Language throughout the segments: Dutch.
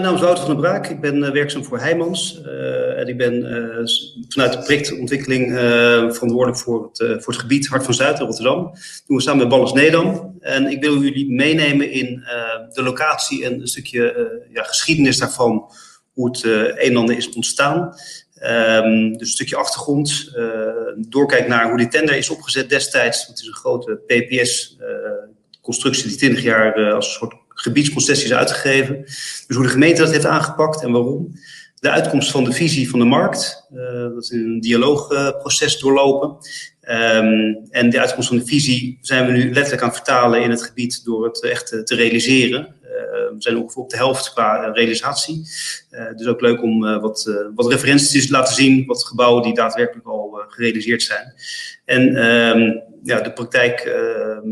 mijn naam is Wouter van der Braak. Ik ben uh, werkzaam voor Heijmans. Uh, en ik ben uh, vanuit de projectontwikkeling verantwoordelijk voor het, voor het gebied Hart van Zuid in Rotterdam. Dat doen we samen met Ballas Nedam. En ik wil jullie meenemen in de locatie en een stukje ja, geschiedenis daarvan. Hoe het een en ander is ontstaan. Um, dus een stukje achtergrond. doorkijk naar hoe die tender is opgezet destijds. Het is een grote PPS-constructie die 20 jaar als een soort gebiedsconcessies uitgegeven. Dus hoe de gemeente dat heeft aangepakt en waarom. De uitkomst van de visie van de markt, uh, dat is een dialoogproces doorlopen. Um, en de uitkomst van de visie zijn we nu letterlijk aan het vertalen in het gebied door het echt te realiseren. Uh, we zijn ongeveer op de helft qua realisatie. dus ook leuk om wat, wat referenties te laten zien, wat gebouwen die daadwerkelijk al gerealiseerd zijn. En um, ja, de praktijk ehm,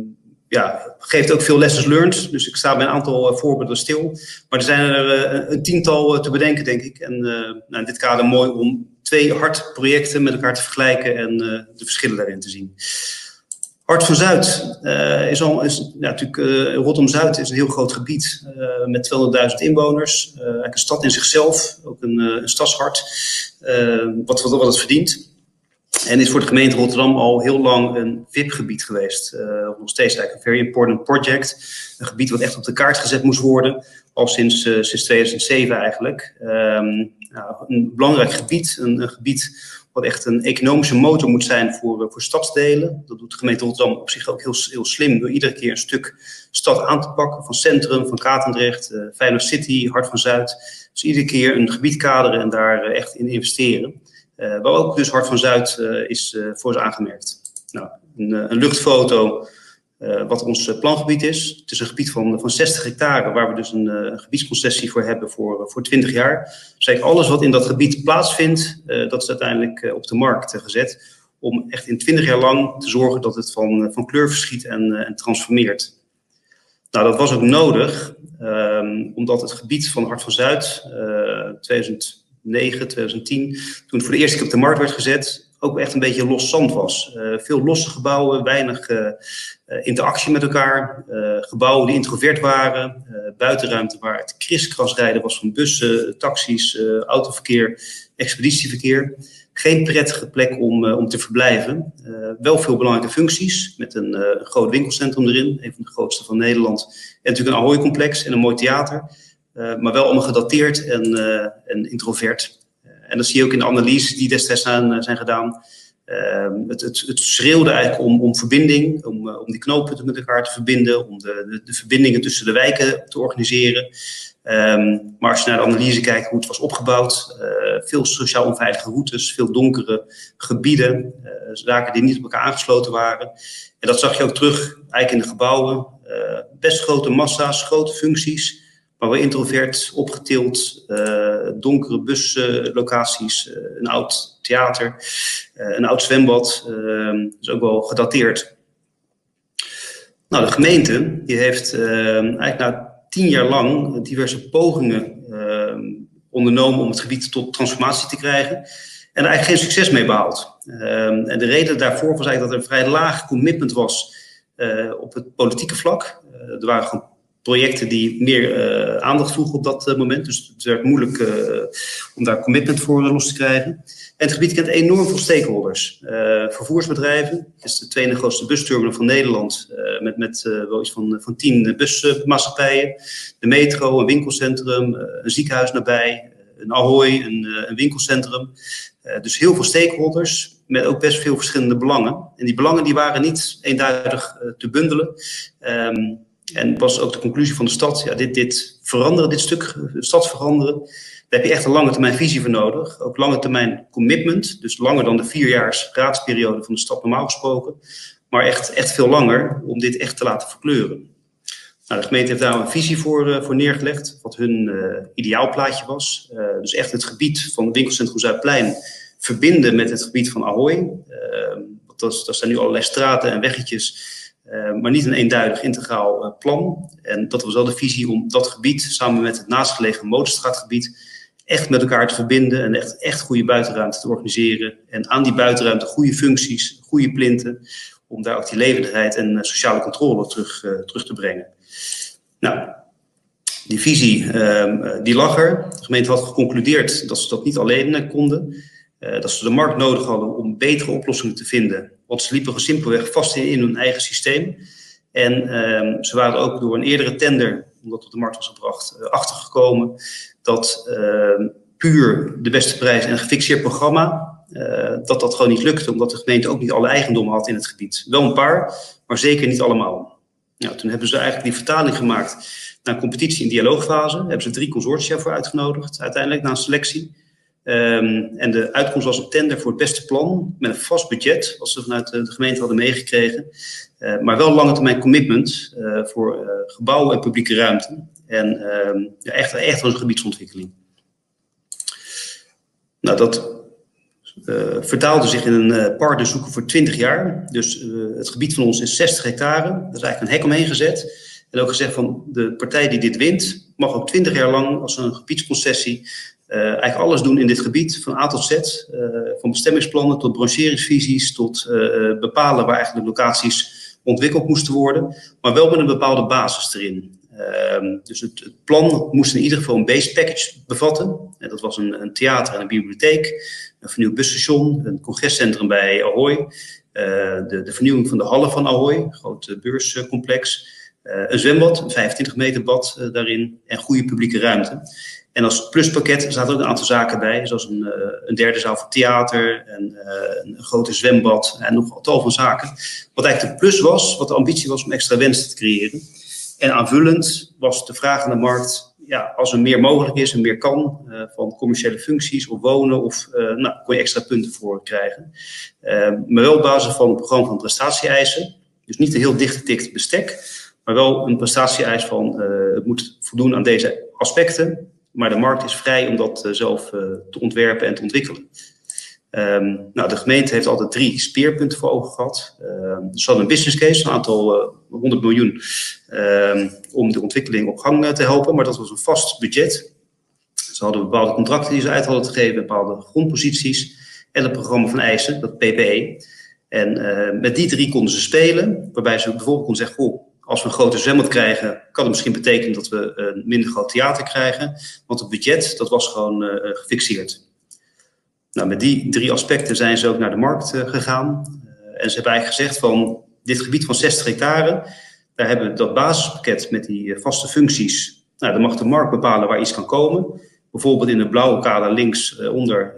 ja, geeft ook veel lessons learned. Dus ik sta bij een aantal uh, voorbeelden stil. Maar er zijn er uh, een tiental uh, te bedenken, denk ik. En nou, in dit kader mooi om twee hartprojecten met elkaar te vergelijken en de verschillen daarin te zien. Hart van Zuid is al, is, natuurlijk, Rotterdam-Zuid is een heel groot gebied met 200.000 inwoners. eigenlijk een stad in zichzelf, ook een, een stadshart, wat, wat, wat het verdient. En is voor de gemeente Rotterdam al heel lang een VIP-gebied geweest. Uh, nog steeds eigenlijk een very important project. Een gebied wat echt op de kaart gezet moest worden. Al sinds, uh, sinds 2007 eigenlijk. Um, nou, een belangrijk gebied. Een, gebied wat echt een economische motor moet zijn voor, uh, voor stadsdelen. Dat doet de gemeente Rotterdam op zich ook heel, heel slim. Door iedere keer een stuk stad aan te pakken. Van Centrum, van Katendrecht, Feyenoord City, Hart van Zuid. Dus iedere keer een gebied kaderen en daar echt in investeren. Uh, waar ook dus Hart van Zuid uh, is uh, voor is aangemerkt. Nou, een, een luchtfoto wat ons plangebied is. Het is een gebied van, van 60 hectare waar we dus een, gebiedsconcessie voor hebben voor, voor 20 jaar. Dus alles wat in dat gebied plaatsvindt, dat is uiteindelijk op de markt gezet. Om echt in 20 jaar lang te zorgen dat het van, van kleur verschiet en, en transformeert. Nou, dat was ook nodig, um, omdat het gebied van Hart van Zuid, 2000 2009, 2010, toen het voor de eerste keer op de markt werd gezet, ook echt een beetje los zand was. Uh, veel losse gebouwen, weinig uh, interactie met elkaar. Gebouwen die introvert waren, buitenruimte waar het kriskras rijden was van bussen, taxis, autoverkeer, expeditieverkeer. Geen prettige plek om, om te verblijven. wel veel belangrijke functies, met een groot winkelcentrum erin, een van de grootste van Nederland. En natuurlijk een Ahoy-complex en een mooi theater. Uh, maar wel allemaal gedateerd en, uh, en introvert. Uh, en dat zie je ook in de analyses die destijds zijn, zijn gedaan. Ehm, het, het, het, schreeuwde eigenlijk om, om verbinding, om, om die knooppunten met elkaar te verbinden, om de, de, verbindingen tussen de wijken te organiseren. Um, maar als je naar de analyse kijkt hoe het was opgebouwd, veel sociaal onveilige routes, veel donkere gebieden, zaken die niet op elkaar aangesloten waren. En dat zag je ook terug eigenlijk in de gebouwen. best grote massa's, grote functies maar wel introvert, opgetild, uh, donkere buslocaties, uh, een oud theater, uh, een oud zwembad, dus ook wel gedateerd. Nou, de gemeente die heeft eigenlijk na tien jaar lang diverse pogingen ondernomen om het gebied tot transformatie te krijgen. En er eigenlijk geen succes mee behaald. en de reden daarvoor was eigenlijk dat er een vrij laag commitment was op het politieke vlak. er waren gewoon projecten die meer uh, aandacht vroegen op dat uh, moment. Dus het werd moeilijk uh, om daar commitment voor los te krijgen. En het gebied kent enorm veel stakeholders. vervoersbedrijven, het is de tweede grootste busterminal van Nederland, met, met wel iets van, van tien busmaatschappijen. De metro, een winkelcentrum, een ziekenhuis nabij, een Ahoy, een, een winkelcentrum. dus heel veel stakeholders, met ook best veel verschillende belangen. En die belangen die waren niet eenduidig te bundelen. Um, en was ook de conclusie van de stad, ja, dit, dit veranderen, dit stuk stad veranderen, daar heb je echt een lange termijn visie voor nodig. Ook lange termijn commitment, dus langer dan de vierjaars raadsperiode van de stad normaal gesproken. Maar echt, echt veel langer om dit echt te laten verkleuren. Nou, de gemeente heeft daar een visie voor, uh, voor neergelegd, wat hun uh, ideaalplaatje was. Uh, dus echt het gebied van winkelcentrum Zuidplein verbinden met het gebied van Ahoy. dat, dat zijn nu allerlei straten en weggetjes maar niet een eenduidig integraal uh, plan. En dat was wel de visie om dat gebied samen met het naastgelegen motorstraatgebied echt met elkaar te verbinden en echt, echt goede buitenruimte te organiseren. En aan die buitenruimte goede functies, goede plinten, om daar ook die levendigheid en uh, sociale controle terug, terug te brengen. Nou, Die visie ehm, die lag er. De gemeente had geconcludeerd dat ze dat niet alleen konden. Dat ze de markt nodig hadden om betere oplossingen te vinden. Want ze liepen simpelweg vast in, hun eigen systeem. En ehm, ze waren ook door een eerdere tender, omdat op de markt was gebracht, achtergekomen dat ehm, puur de beste prijs en een gefixeerd programma uh, dat dat gewoon niet lukte, omdat de gemeente ook niet alle eigendom had in het gebied. Wel een paar, maar zeker niet allemaal. Nou, toen hebben ze eigenlijk die vertaling gemaakt naar een competitie- en dialoogfase. Hebben ze drie consortia voor uitgenodigd, uiteindelijk na een selectie. Um, en de uitkomst was een tender voor het beste plan met een vast budget, wat ze vanuit de, gemeente hadden meegekregen. Uh, maar wel lange termijn commitment uh, voor uh, gebouwen en publieke ruimte. En ja, echt, echt een gebiedsontwikkeling. Nou, dat vertaalde zich in een partner zoeken voor 20 jaar. Dus het gebied van ons is 60 hectare. Daar is eigenlijk een hek omheen gezet. En ook gezegd van de partij die dit wint, mag ook 20 jaar lang als een gebiedsconcessie eigenlijk alles doen in dit gebied, van A tot Z. van bestemmingsplannen tot brancheringsvisies, tot bepalen waar eigenlijk de locaties ontwikkeld moesten worden. Maar wel met een bepaalde basis erin. Um, dus het, plan moest in ieder geval een base package bevatten. En dat was een, een, theater en een bibliotheek, een vernieuwd busstation, een congrescentrum bij Ahoy, de, de, vernieuwing van de hallen van Ahoy, een groot beurscomplex, een zwembad, een 25 meter bad uh, daarin en goede publieke ruimte. En als pluspakket zaten ook een aantal zaken bij, zoals een, een derde zaal voor theater, en, een grote zwembad en nog tal van zaken. Wat eigenlijk de plus was, wat de ambitie was om extra wensen te creëren. En aanvullend was de vraag aan de markt, ja, als er meer mogelijk is en meer kan van commerciële functies of wonen, of nou, kon je extra punten voor krijgen. Maar wel op basis van een programma van prestatie-eisen. Dus niet een heel dichtgetikt bestek, maar wel een prestatie-eis van het moet voldoen aan deze aspecten. Maar de markt is vrij om dat zelf te ontwerpen en te ontwikkelen. Um, nou, de gemeente heeft altijd drie speerpunten voor ogen gehad. Um, er zat een business case, een aantal uh, 100 miljoen, um, om de ontwikkeling op gang uh, te helpen, maar dat was een vast budget. Ze hadden bepaalde contracten die ze uit hadden gegeven, bepaalde grondposities en het programma van eisen, dat PPE. En uh, met die drie konden ze spelen, waarbij ze bijvoorbeeld konden zeggen, goh, als we een grote zwembad krijgen, kan het misschien betekenen dat we een minder groot theater krijgen, want het budget, dat was gewoon uh, gefixeerd. Nou, met die drie aspecten zijn ze ook naar de markt uh, gegaan. En ze hebben eigenlijk gezegd van dit gebied van 60 hectare, daar hebben we dat basispakket met die vaste functies. Nou, dan mag de markt bepalen waar iets kan komen. Bijvoorbeeld in het blauwe kader links onder,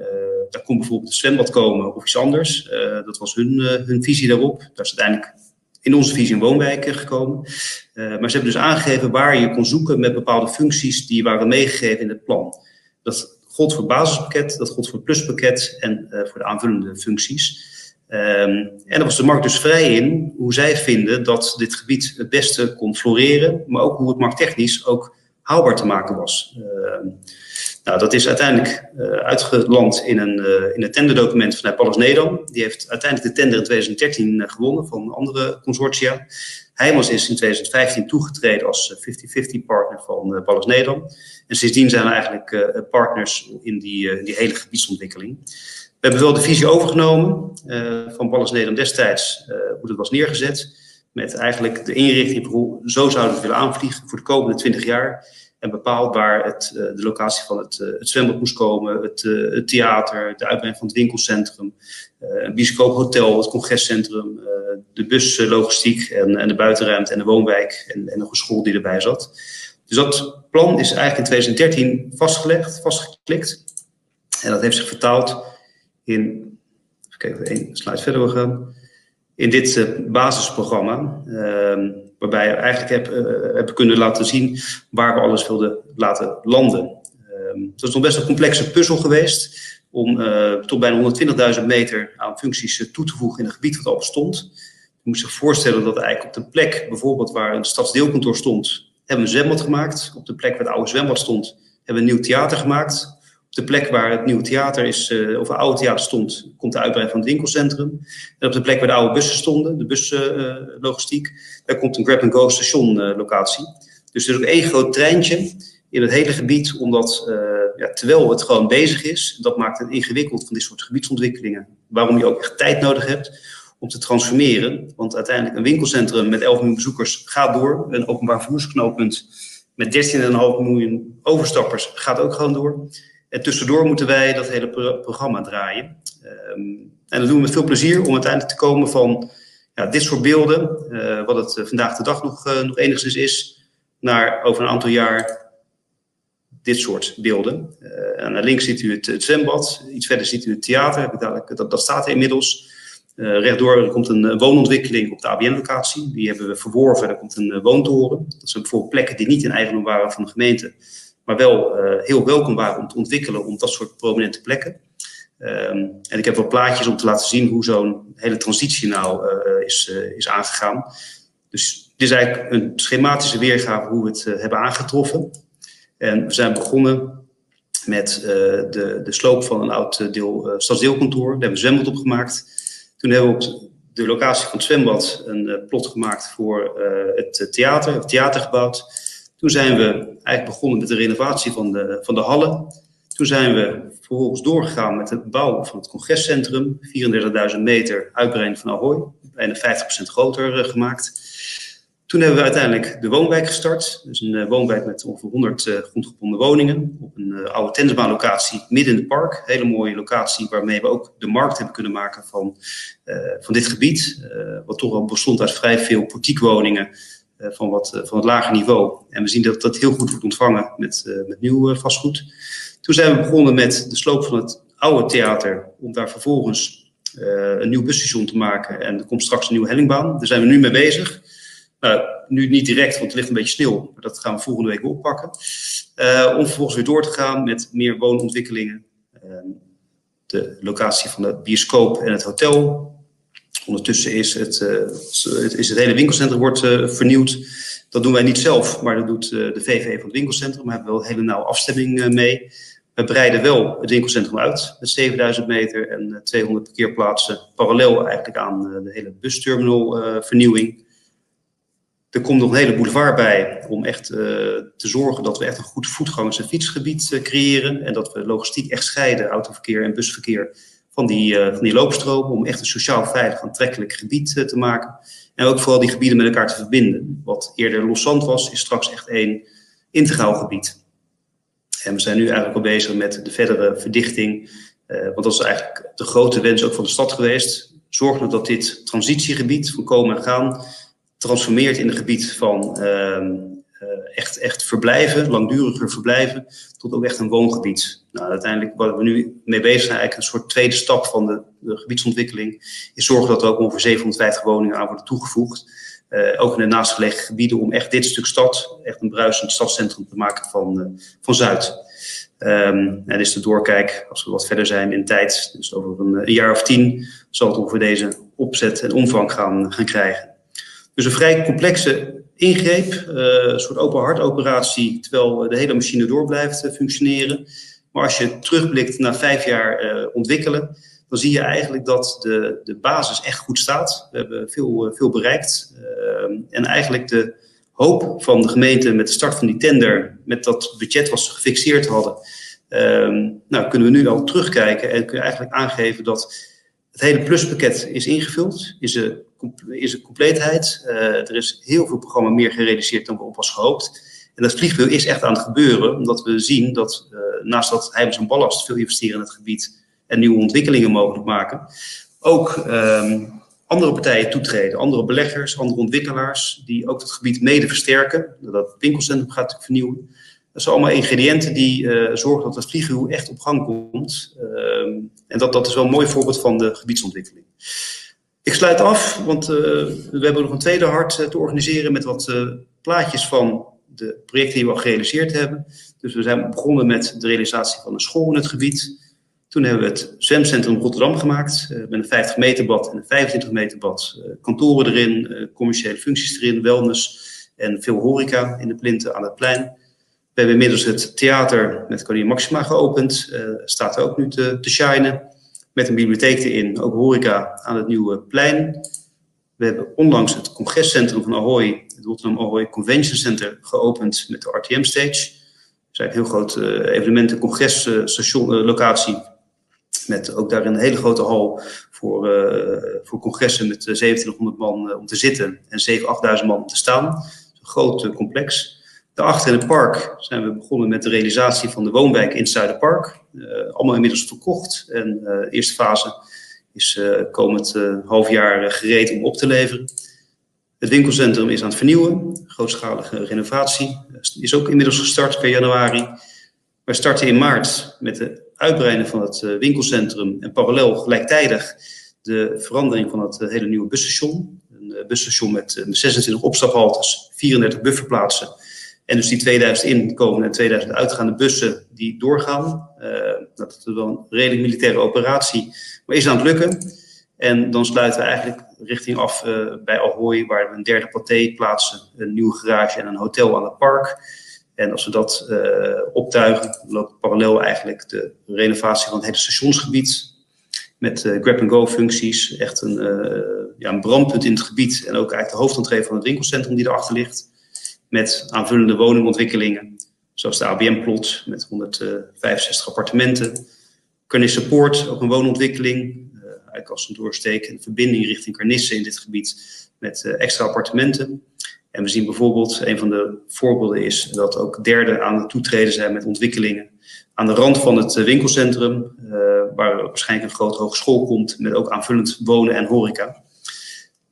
daar komt bijvoorbeeld een zwembad komen of iets anders. dat was hun, hun visie daarop. Daar is uiteindelijk in onze visie een woonwijk gekomen. maar ze hebben dus aangegeven waar je kon zoeken met bepaalde functies die waren meegegeven in het plan. Dat gold voor het basispakket, dat gold voor het pluspakket en uh, voor de aanvullende functies. Um, en daar was de markt dus vrij in hoe zij vinden dat dit gebied het beste kon floreren, maar ook hoe het markttechnisch ook haalbaar te maken was. Uh, nou, dat is uiteindelijk uh, uitgeland in een, uh, in een tenderdocument vanuit Pallas Nedam. Die heeft uiteindelijk de tender in 2013 gewonnen van andere consortia. Heijmans is in 2015 toegetreden als 50-50 partner van Pallas Nedam. En sindsdien zijn we eigenlijk partners in die, die hele gebiedsontwikkeling. We hebben wel de visie overgenomen van Pallas Nedam destijds, hoe dat was neergezet. Met eigenlijk de inrichting voor zo zouden we willen aanvliegen voor de komende 20 jaar. En bepaald waar het, de locatie van het, het zwembad moest komen, het, het theater, de uitbreiding van het winkelcentrum, een bioscoophotel, het congrescentrum, de buslogistiek en, en de buitenruimte en de woonwijk en, en een school die erbij zat. Dus dat plan is eigenlijk in 2013 vastgelegd, vastgeklikt. En dat heeft zich vertaald in, even kijken één slide verder gaan, in dit basisprogramma. Uh, waarbij we eigenlijk heb, uh, hebben kunnen laten zien waar we alles wilden laten landen. Het is nog best een complexe puzzel geweest om uh, tot bijna 120.000 meter aan functies toe te voegen in een gebied wat al bestond. Je moet zich voorstellen dat eigenlijk op de plek, bijvoorbeeld waar een stadsdeelkantoor stond, hebben we een zwembad gemaakt. Op de plek waar het oude zwembad stond, hebben we een nieuw theater gemaakt. De plek waar het nieuwe theater is, uh, of het oude theater stond, komt de uitbreiding van het winkelcentrum. En op de plek waar de oude bussen stonden, de buslogistiek, uh, daar komt een grab-and-go stationlocatie. Uh, dus er is ook één groot treintje in het hele gebied, omdat ja, terwijl het gewoon bezig is, dat maakt het ingewikkeld van dit soort gebiedsontwikkelingen, waarom je ook echt tijd nodig hebt om te transformeren. Want uiteindelijk een winkelcentrum met 11 miljoen bezoekers gaat door. Een openbaar vervoersknooppunt met 13,5 miljoen overstappers gaat ook gewoon door. En tussendoor moeten wij dat hele programma draaien. Um, en dat doen we met veel plezier om uiteindelijk te komen van ja, dit soort beelden, uh, wat het vandaag de dag nog, uh, nog enigszins is, naar over een aantal jaar dit soort beelden. Uh, en links ziet u het, zwembad, iets verder ziet u het theater, dat, dat staat er inmiddels. Rechtdoor komt een woonontwikkeling op de ABN-locatie. Die hebben we verworven. Er komt een woontoren. Dat zijn bijvoorbeeld plekken die niet in eigendom waren van de gemeente, maar wel uh, heel welkom waren om te ontwikkelen om dat soort prominente plekken. Um, en ik heb wel plaatjes om te laten zien hoe zo'n hele transitie nou uh, is, is aangegaan. Dus dit is eigenlijk een schematische weergave hoe we het hebben aangetroffen. En we zijn begonnen met de, de sloop van een oud deel, stadsdeelkantoor. Daar hebben we zwembad op gemaakt. Toen hebben we op de locatie van het zwembad een plot gemaakt voor het theater, het theater gebouwd. Toen zijn we eigenlijk begonnen met de renovatie van de, van de hallen. Toen zijn we vervolgens doorgegaan met het bouwen van het congrescentrum. 34.000 meter uitbreiding van Ahoy, bijna 50% groter gemaakt. Toen hebben we uiteindelijk de woonwijk gestart. Dus een uh, woonwijk met ongeveer 100 uh, grondgebonden woningen. Op een uh, oude tennisbaanlocatie midden in het park. Hele mooie locatie waarmee we ook de markt hebben kunnen maken van, van dit gebied. wat toch al bestond uit vrij veel portiekwoningen van, wat, van het lager niveau. En we zien dat dat heel goed wordt ontvangen met, met nieuw vastgoed. Toen zijn we begonnen met de sloop van het oude theater. Om daar vervolgens een nieuw busstation te maken. En er komt straks een nieuwe hellingbaan. Daar zijn we nu mee bezig. Nou, nu niet direct, want het ligt een beetje stil. Maar dat gaan we volgende week oppakken. Om vervolgens weer door te gaan met meer woonontwikkelingen. Uh, de locatie van de bioscoop en het hotel. Ondertussen is het, uh, is het hele winkelcentrum wordt, vernieuwd. Dat doen wij niet zelf, maar dat doet de VVE van het winkelcentrum. We hebben wel een hele nauwe afstemming mee. We breiden wel het winkelcentrum uit met 7000 meter en 200 parkeerplaatsen. Parallel eigenlijk aan de hele busterminal vernieuwing. Er komt nog een hele boulevard bij om echt te zorgen dat we echt een goed voetgangers- en fietsgebied creëren. En dat we logistiek echt scheiden, autoverkeer en busverkeer, van die, uh, van die loopstromen. Om echt een sociaal veilig aantrekkelijk gebied te maken. En ook vooral die gebieden met elkaar te verbinden. Wat eerder loszand was, is straks echt één integraal gebied. En we zijn nu eigenlijk al bezig met de verdere verdichting. want dat is eigenlijk de grote wens ook van de stad geweest. Zorg dat dit transitiegebied van komen en gaan transformeert in een gebied van uh, echt, echt verblijven, langduriger verblijven, tot ook echt een woongebied. Nou, uiteindelijk waar we nu mee bezig zijn, eigenlijk een soort tweede stap van de, gebiedsontwikkeling, is zorgen dat er ook ongeveer 750 woningen aan worden toegevoegd. Uh, ook in de naastgelegen gebieden, om echt dit stuk stad, echt een bruisend stadscentrum te maken van, uh, van Zuid. Um, en is de doorkijk, als we wat verder zijn in tijd, dus over een, een jaar of tien, zal het ongeveer deze opzet en omvang gaan, gaan krijgen. Dus een vrij complexe ingreep, uh, een soort open hartoperatie, terwijl de hele machine door blijft uh, functioneren. Maar als je terugblikt naar vijf jaar ontwikkelen, dan zie je eigenlijk dat de, de basis echt goed staat. We hebben veel, veel bereikt. en eigenlijk de hoop van de gemeente met de start van die tender, met dat budget wat ze gefixeerd hadden, nou, kunnen we nu al terugkijken en kunnen eigenlijk aangeven dat het hele pluspakket is ingevuld, is er is een compleetheid. Uh, er is heel veel programma meer gerealiseerd dan we op was gehoopt. En dat vliegveld is echt aan het gebeuren, omdat we zien dat uh, naast dat Heijmans en Ballast veel investeren in het gebied en nieuwe ontwikkelingen mogelijk maken, ook um, andere partijen toetreden, andere beleggers, andere ontwikkelaars, die ook het gebied mede versterken. Dat winkelcentrum gaat vernieuwen. Dat zijn allemaal ingrediënten die uh, zorgen dat het vlieghuur echt op gang komt. Uh, en dat, dat is wel een mooi voorbeeld van de gebiedsontwikkeling. Ik sluit af, want uh, we hebben nog een tweede hart uh, te organiseren met wat uh, plaatjes van de projecten die we al gerealiseerd hebben. Dus we zijn begonnen met de realisatie van een school in het gebied. Toen hebben we het zwemcentrum Rotterdam gemaakt, met een 50 meter bad en een 25 meter bad. kantoren erin, commerciële functies erin, wellness en veel horeca in de plinten aan het plein. We hebben inmiddels het theater met Koningin Maxima geopend, staat er ook nu te, te shinen met een bibliotheek erin, ook horeca aan het nieuwe plein. We hebben onlangs het congrescentrum van Ahoy, het Rotterdam Ahoy Convention Center, geopend met de RTM Stage. Dat is een heel groot uh, evenementen congresstation uh, locatie. Met ook daar een hele grote hal voor, voor congressen met 2700 man om te zitten en 7.000, 8.000 man om te staan. Een groot complex. Daarachter in het park zijn we begonnen met de realisatie van de woonwijk in het Zuiderpark. allemaal inmiddels verkocht en de eerste fase is komend half jaar gereed om op te leveren. Het winkelcentrum is aan het vernieuwen, grootschalige renovatie is ook inmiddels gestart per januari. We starten in maart met de uitbreiding van het winkelcentrum en parallel gelijktijdig de verandering van het hele nieuwe busstation. Een busstation met 26 opstaphaltes, 34 bufferplaatsen. En dus die 2000 inkomende en 2000 uitgaande bussen die doorgaan. dat is wel een redelijk militaire operatie, maar is aan het lukken. En dan sluiten we eigenlijk richting af uh, bij Ahoy, waar we een derde paté plaatsen, een nieuwe garage en een hotel aan het park. En als we dat uh, optuigen, loopt parallel eigenlijk de renovatie van het hele stationsgebied. Met grab-and-go functies. Echt een, ja, een brandpunt in het gebied. En ook eigenlijk de hoofdentree van het winkelcentrum die erachter ligt. Met aanvullende woningontwikkelingen. Zoals de ABM-plot met 165 appartementen. Carnisse Poort, ook een woonontwikkeling eigenlijk als een doorsteek een verbinding richting Carnisse in dit gebied met uh, extra appartementen. En we zien bijvoorbeeld, een van de voorbeelden is dat ook derden aan het toetreden zijn met ontwikkelingen aan de rand van het winkelcentrum, uh, waar waarschijnlijk een grote hogeschool komt met ook aanvullend wonen en horeca.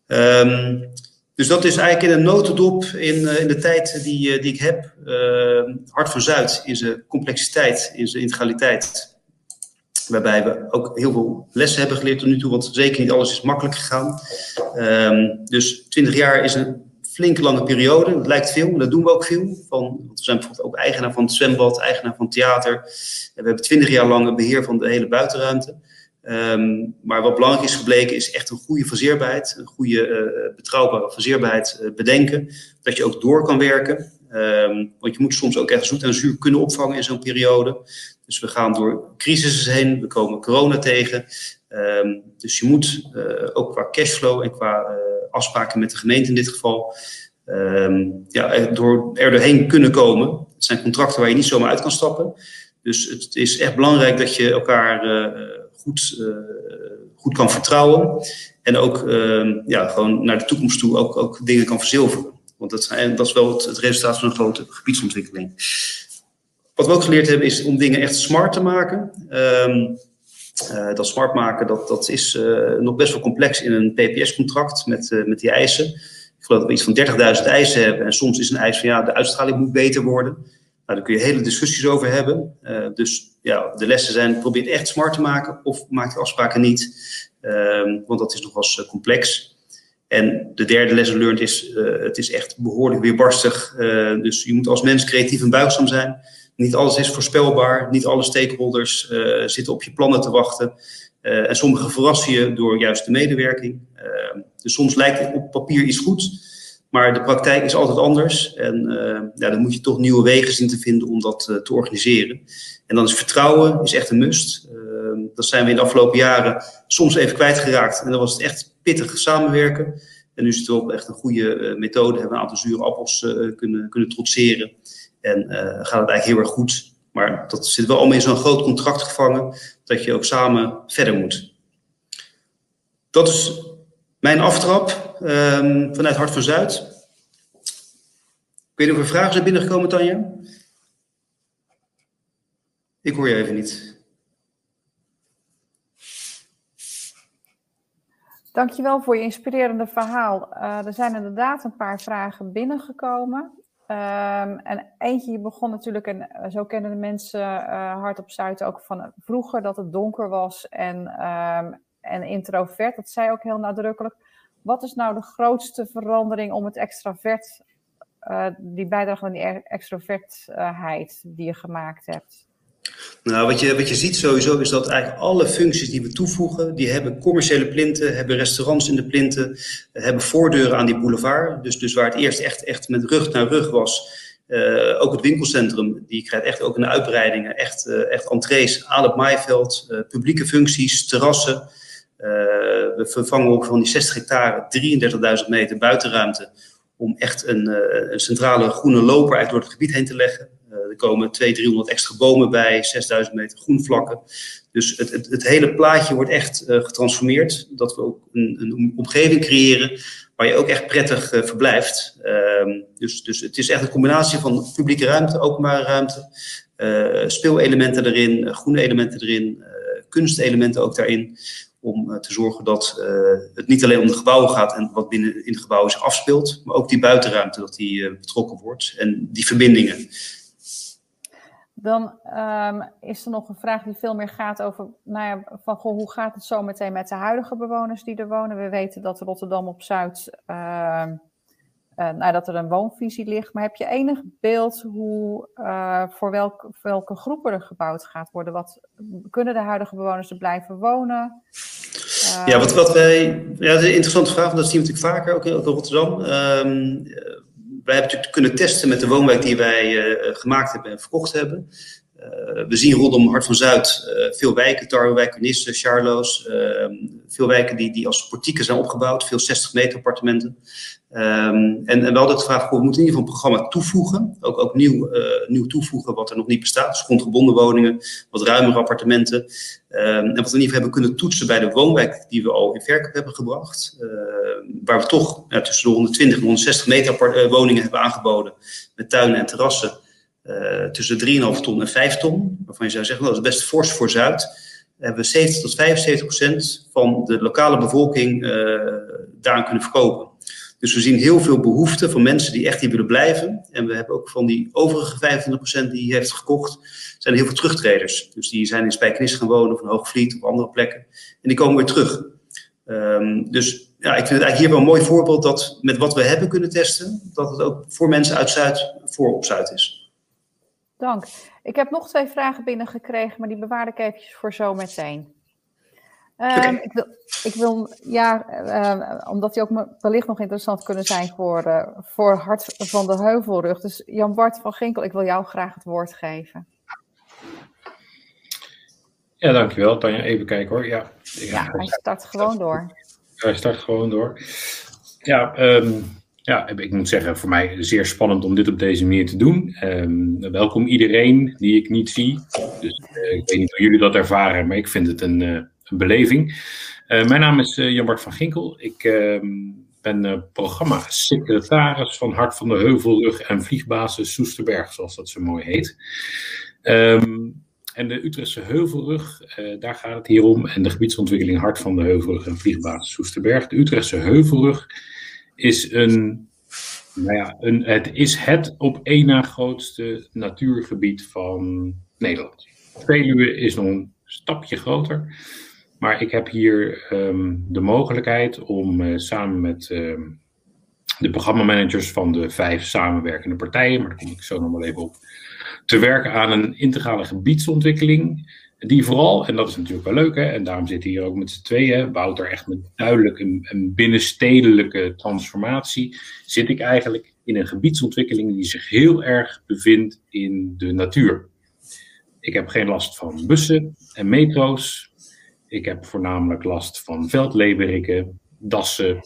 Um, dus dat is eigenlijk in een notendop in, uh, in de tijd die, die ik heb. Hart van Zuid in zijn complexiteit, in zijn integraliteit, Waarbij we ook heel veel lessen hebben geleerd tot nu toe, want zeker niet alles is makkelijk gegaan. Um, dus 20 jaar is een flinke lange periode. Dat lijkt veel, maar dat doen we ook veel. Van, want we zijn bijvoorbeeld ook eigenaar van het zwembad, eigenaar van het theater. We hebben 20 jaar lang een beheer van de hele buitenruimte. Um, maar wat belangrijk is gebleken, is echt een goede verzeerbaarheid, een goede uh, betrouwbare verzeerbaarheid uh, bedenken. Dat je ook door kan werken. Um, want je moet soms ook echt zoet en zuur kunnen opvangen in zo'n periode. Dus we gaan door crisissen heen, we komen corona tegen. Um, dus je moet uh, ook qua cashflow en qua afspraken met de gemeente in dit geval, ja, door, er doorheen kunnen komen. Het zijn contracten waar je niet zomaar uit kan stappen. Dus het is echt belangrijk dat je elkaar goed, goed kan vertrouwen. En ook ja, gewoon naar de toekomst toe ook, ook dingen kan verzilveren. Want dat, zijn, dat is wel het, resultaat van een grote gebiedsontwikkeling. Wat we ook geleerd hebben is om dingen echt smart te maken. Um, uh, dat smart maken, dat, dat is uh, nog best wel complex in een PPS-contract met, met die eisen. Ik geloof dat we iets van 30.000 eisen hebben. En soms is een eis van ja, de uitstraling moet beter worden. Nou, daar kun je hele discussies over hebben. dus ja, de lessen zijn, probeer het echt smart te maken of maak de afspraken niet. Ehm, want dat is nog wel eens complex. En de derde lesson learned is, het is echt behoorlijk weerbarstig. dus je moet als mens creatief en buigzaam zijn. Niet alles is voorspelbaar. Niet alle stakeholders zitten op je plannen te wachten. En sommige verrassen je door juist de medewerking. Uh, dus soms lijkt het op papier iets goed. Maar de praktijk is altijd anders. En ja, dan moet je toch nieuwe wegen zien te vinden om dat te organiseren. En dan is vertrouwen is echt een must. dat zijn we in de afgelopen jaren soms even kwijtgeraakt. En dan was het echt pittig samenwerken. En nu is het wel echt een goede methode. Hebben we een aantal zure appels kunnen, kunnen trotseren. En gaat het eigenlijk heel erg goed. Maar dat zit wel allemaal in zo'n groot contract gevangen dat je ook samen verder moet. Dat is mijn aftrap um, vanuit Hart van Zuid. Ik weet niet of er vragen zijn binnengekomen, Tanja? Ik hoor je even niet. Dankjewel voor je inspirerende verhaal. Uh, er zijn inderdaad een paar vragen binnengekomen. Um, en eentje, je begon natuurlijk, en eh, zo kennen de mensen uh, hard op Zuid ook van vroeger dat het donker was en, um, en introvert. Dat zei ook heel nadrukkelijk. Wat is nou de grootste verandering om het extravert, uh, die bijdrage van die extrovertheid die je gemaakt hebt? Nou, wat je, wat je ziet sowieso is dat eigenlijk alle functies die we toevoegen, die hebben commerciële plinten, hebben restaurants in de plinten, hebben voordeuren aan die boulevard. Dus, dus waar het eerst echt, echt met rug naar rug was, uh, ook het winkelcentrum, die krijgt echt ook in de uitbreidingen echt, uh, echt entrees aan het maaiveld, publieke functies, terrassen. We vervangen ook van die 60 hectare 33.000 meter buitenruimte om echt een, een centrale groene loper uit door het gebied heen te leggen. er komen 200, 300 extra bomen bij, 6000 meter groenvlakken. Dus Dus het, het, het hele plaatje wordt echt getransformeerd. Dat we ook een, een, omgeving creëren waar je ook echt prettig verblijft. Ehm, dus, dus het is echt een combinatie van publieke ruimte, openbare ruimte, speelelementen erin, groene elementen erin, kunstelementen ook daarin om eh, te zorgen dat eh, het niet alleen om de gebouwen gaat en wat binnen in de gebouwen zich afspeelt, maar ook die buitenruimte, dat die eh, betrokken wordt en die verbindingen. Dan um, is er nog een vraag die veel meer gaat over, nou ja, van goh, hoe gaat het zo meteen met de huidige bewoners die er wonen? We weten dat Rotterdam op Zuid uh, uh, nou, dat er een woonvisie ligt. Maar heb je enig beeld hoe, uh, voor, welk, welke groepen er gebouwd gaat worden? Wat, kunnen de huidige bewoners er blijven wonen? Ja, wat, wat wij. Ja, dat is een interessante vraag, want dat zien we natuurlijk vaker ook in, Rotterdam. Um, wij hebben natuurlijk kunnen testen met de woonwijk die wij gemaakt hebben en verkocht hebben. We zien rondom Hart van Zuid veel wijken, Tarwewijk, Nisse, Charloes. Veel wijken die, die als portieken zijn opgebouwd, veel 60 meter appartementen. Um, en, en we hadden het gevraagd, we moeten in ieder geval een programma toevoegen. Ook, ook nieuw, nieuw toevoegen wat er nog niet bestaat. Dus grondgebonden woningen, wat ruimere appartementen. Um, en wat we in ieder geval hebben kunnen toetsen bij de woonwijk die we al in verkoop hebben gebracht. waar we toch tussen de 120 en 160 meter woningen hebben aangeboden. Met tuinen en terrassen. Uh, tussen 3,5 ton en 5 ton, waarvan je zou zeggen, nou, dat is best fors voor Zuid, hebben we 70 tot 75 procent van de lokale bevolking uh, daaraan kunnen verkopen. Dus we zien heel veel behoefte van mensen die echt hier willen blijven. En we hebben ook van die overige 25 procent die heeft gekocht, zijn heel veel terugtreders. Dus die zijn in Spijkenis gaan wonen of in Hoogvliet of andere plekken. En die komen weer terug. Um, dus ja, ik vind het eigenlijk hier wel een mooi voorbeeld dat met wat we hebben kunnen testen, dat het ook voor mensen uit Zuid voor op Zuid is. Dank. Ik heb nog twee vragen binnengekregen, maar die bewaar ik eventjes voor zo meteen. Um, ik, wil, ik wil, ja, uh, omdat die ook wellicht nog interessant kunnen zijn voor, uh, voor Hart van de Heuvelrug. Dus Jan Bart van Ginkel, ik wil jou graag het woord geven. Ja, dankjewel Tanja. Even kijken hoor. Ja, ja hij start gewoon door. Hij start gewoon door. Ja, um, ja, ik moet zeggen, voor mij zeer spannend om dit op deze manier te doen. Um, welkom iedereen die ik niet zie. Dus uh, ik weet niet hoe jullie dat ervaren, maar ik vind het een, een beleving. Uh, mijn naam is Jan-Bart van Ginkel. Ik ehm, ben programma-secretaris van Hart van de Heuvelrug en Vliegbasis Soesterberg, zoals dat zo mooi heet. Um, en de Utrechtse Heuvelrug, daar gaat het hier om. En de gebiedsontwikkeling Hart van de Heuvelrug en Vliegbasis Soesterberg. De Utrechtse Heuvelrug is een, nou ja, een, het is het op één na grootste natuurgebied van Nederland. Veluwe is nog een stapje groter. Maar ik heb hier um, de mogelijkheid om uh, samen met uh, de programmamanagers van de vijf samenwerkende partijen, maar daar kom ik zo nog wel even op, te werken aan een integrale gebiedsontwikkeling die vooral, en dat is natuurlijk wel leuk, hè, en daarom zitten hier ook met z'n tweeën, Wouter echt met duidelijk een, een binnenstedelijke transformatie, zit ik eigenlijk in een gebiedsontwikkeling die zich heel erg bevindt in de natuur. Ik heb geen last van bussen en metro's. Ik heb voornamelijk last van veldleberikken, dassen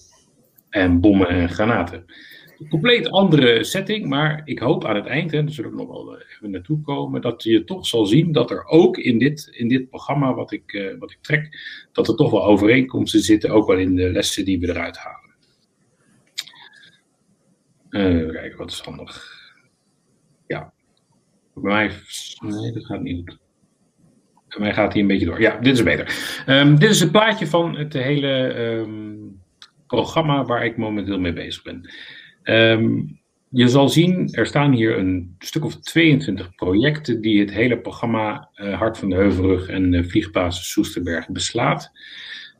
en bommen en granaten compleet andere setting, maar ik hoop aan het eind, en daar zullen we nog wel eh, even naartoe komen, dat je toch zal zien dat er ook in dit, in dit programma wat ik, uh, wat ik trek, dat er toch wel overeenkomsten zitten, ook wel in de lessen die we eruit halen. Uh, kijken, wat is handig. Ja. Bij mij, nee, dat gaat niet goed. Bij mij gaat hij een beetje door. Ja, dit is beter. Um, dit is het plaatje van het hele um, programma waar ik momenteel mee bezig ben. Um, je zal zien, er staan hier een stuk of 22 projecten die het hele programma uh, Hart van de Heuvelrug en uh, Vliegbasis Soesterberg beslaat.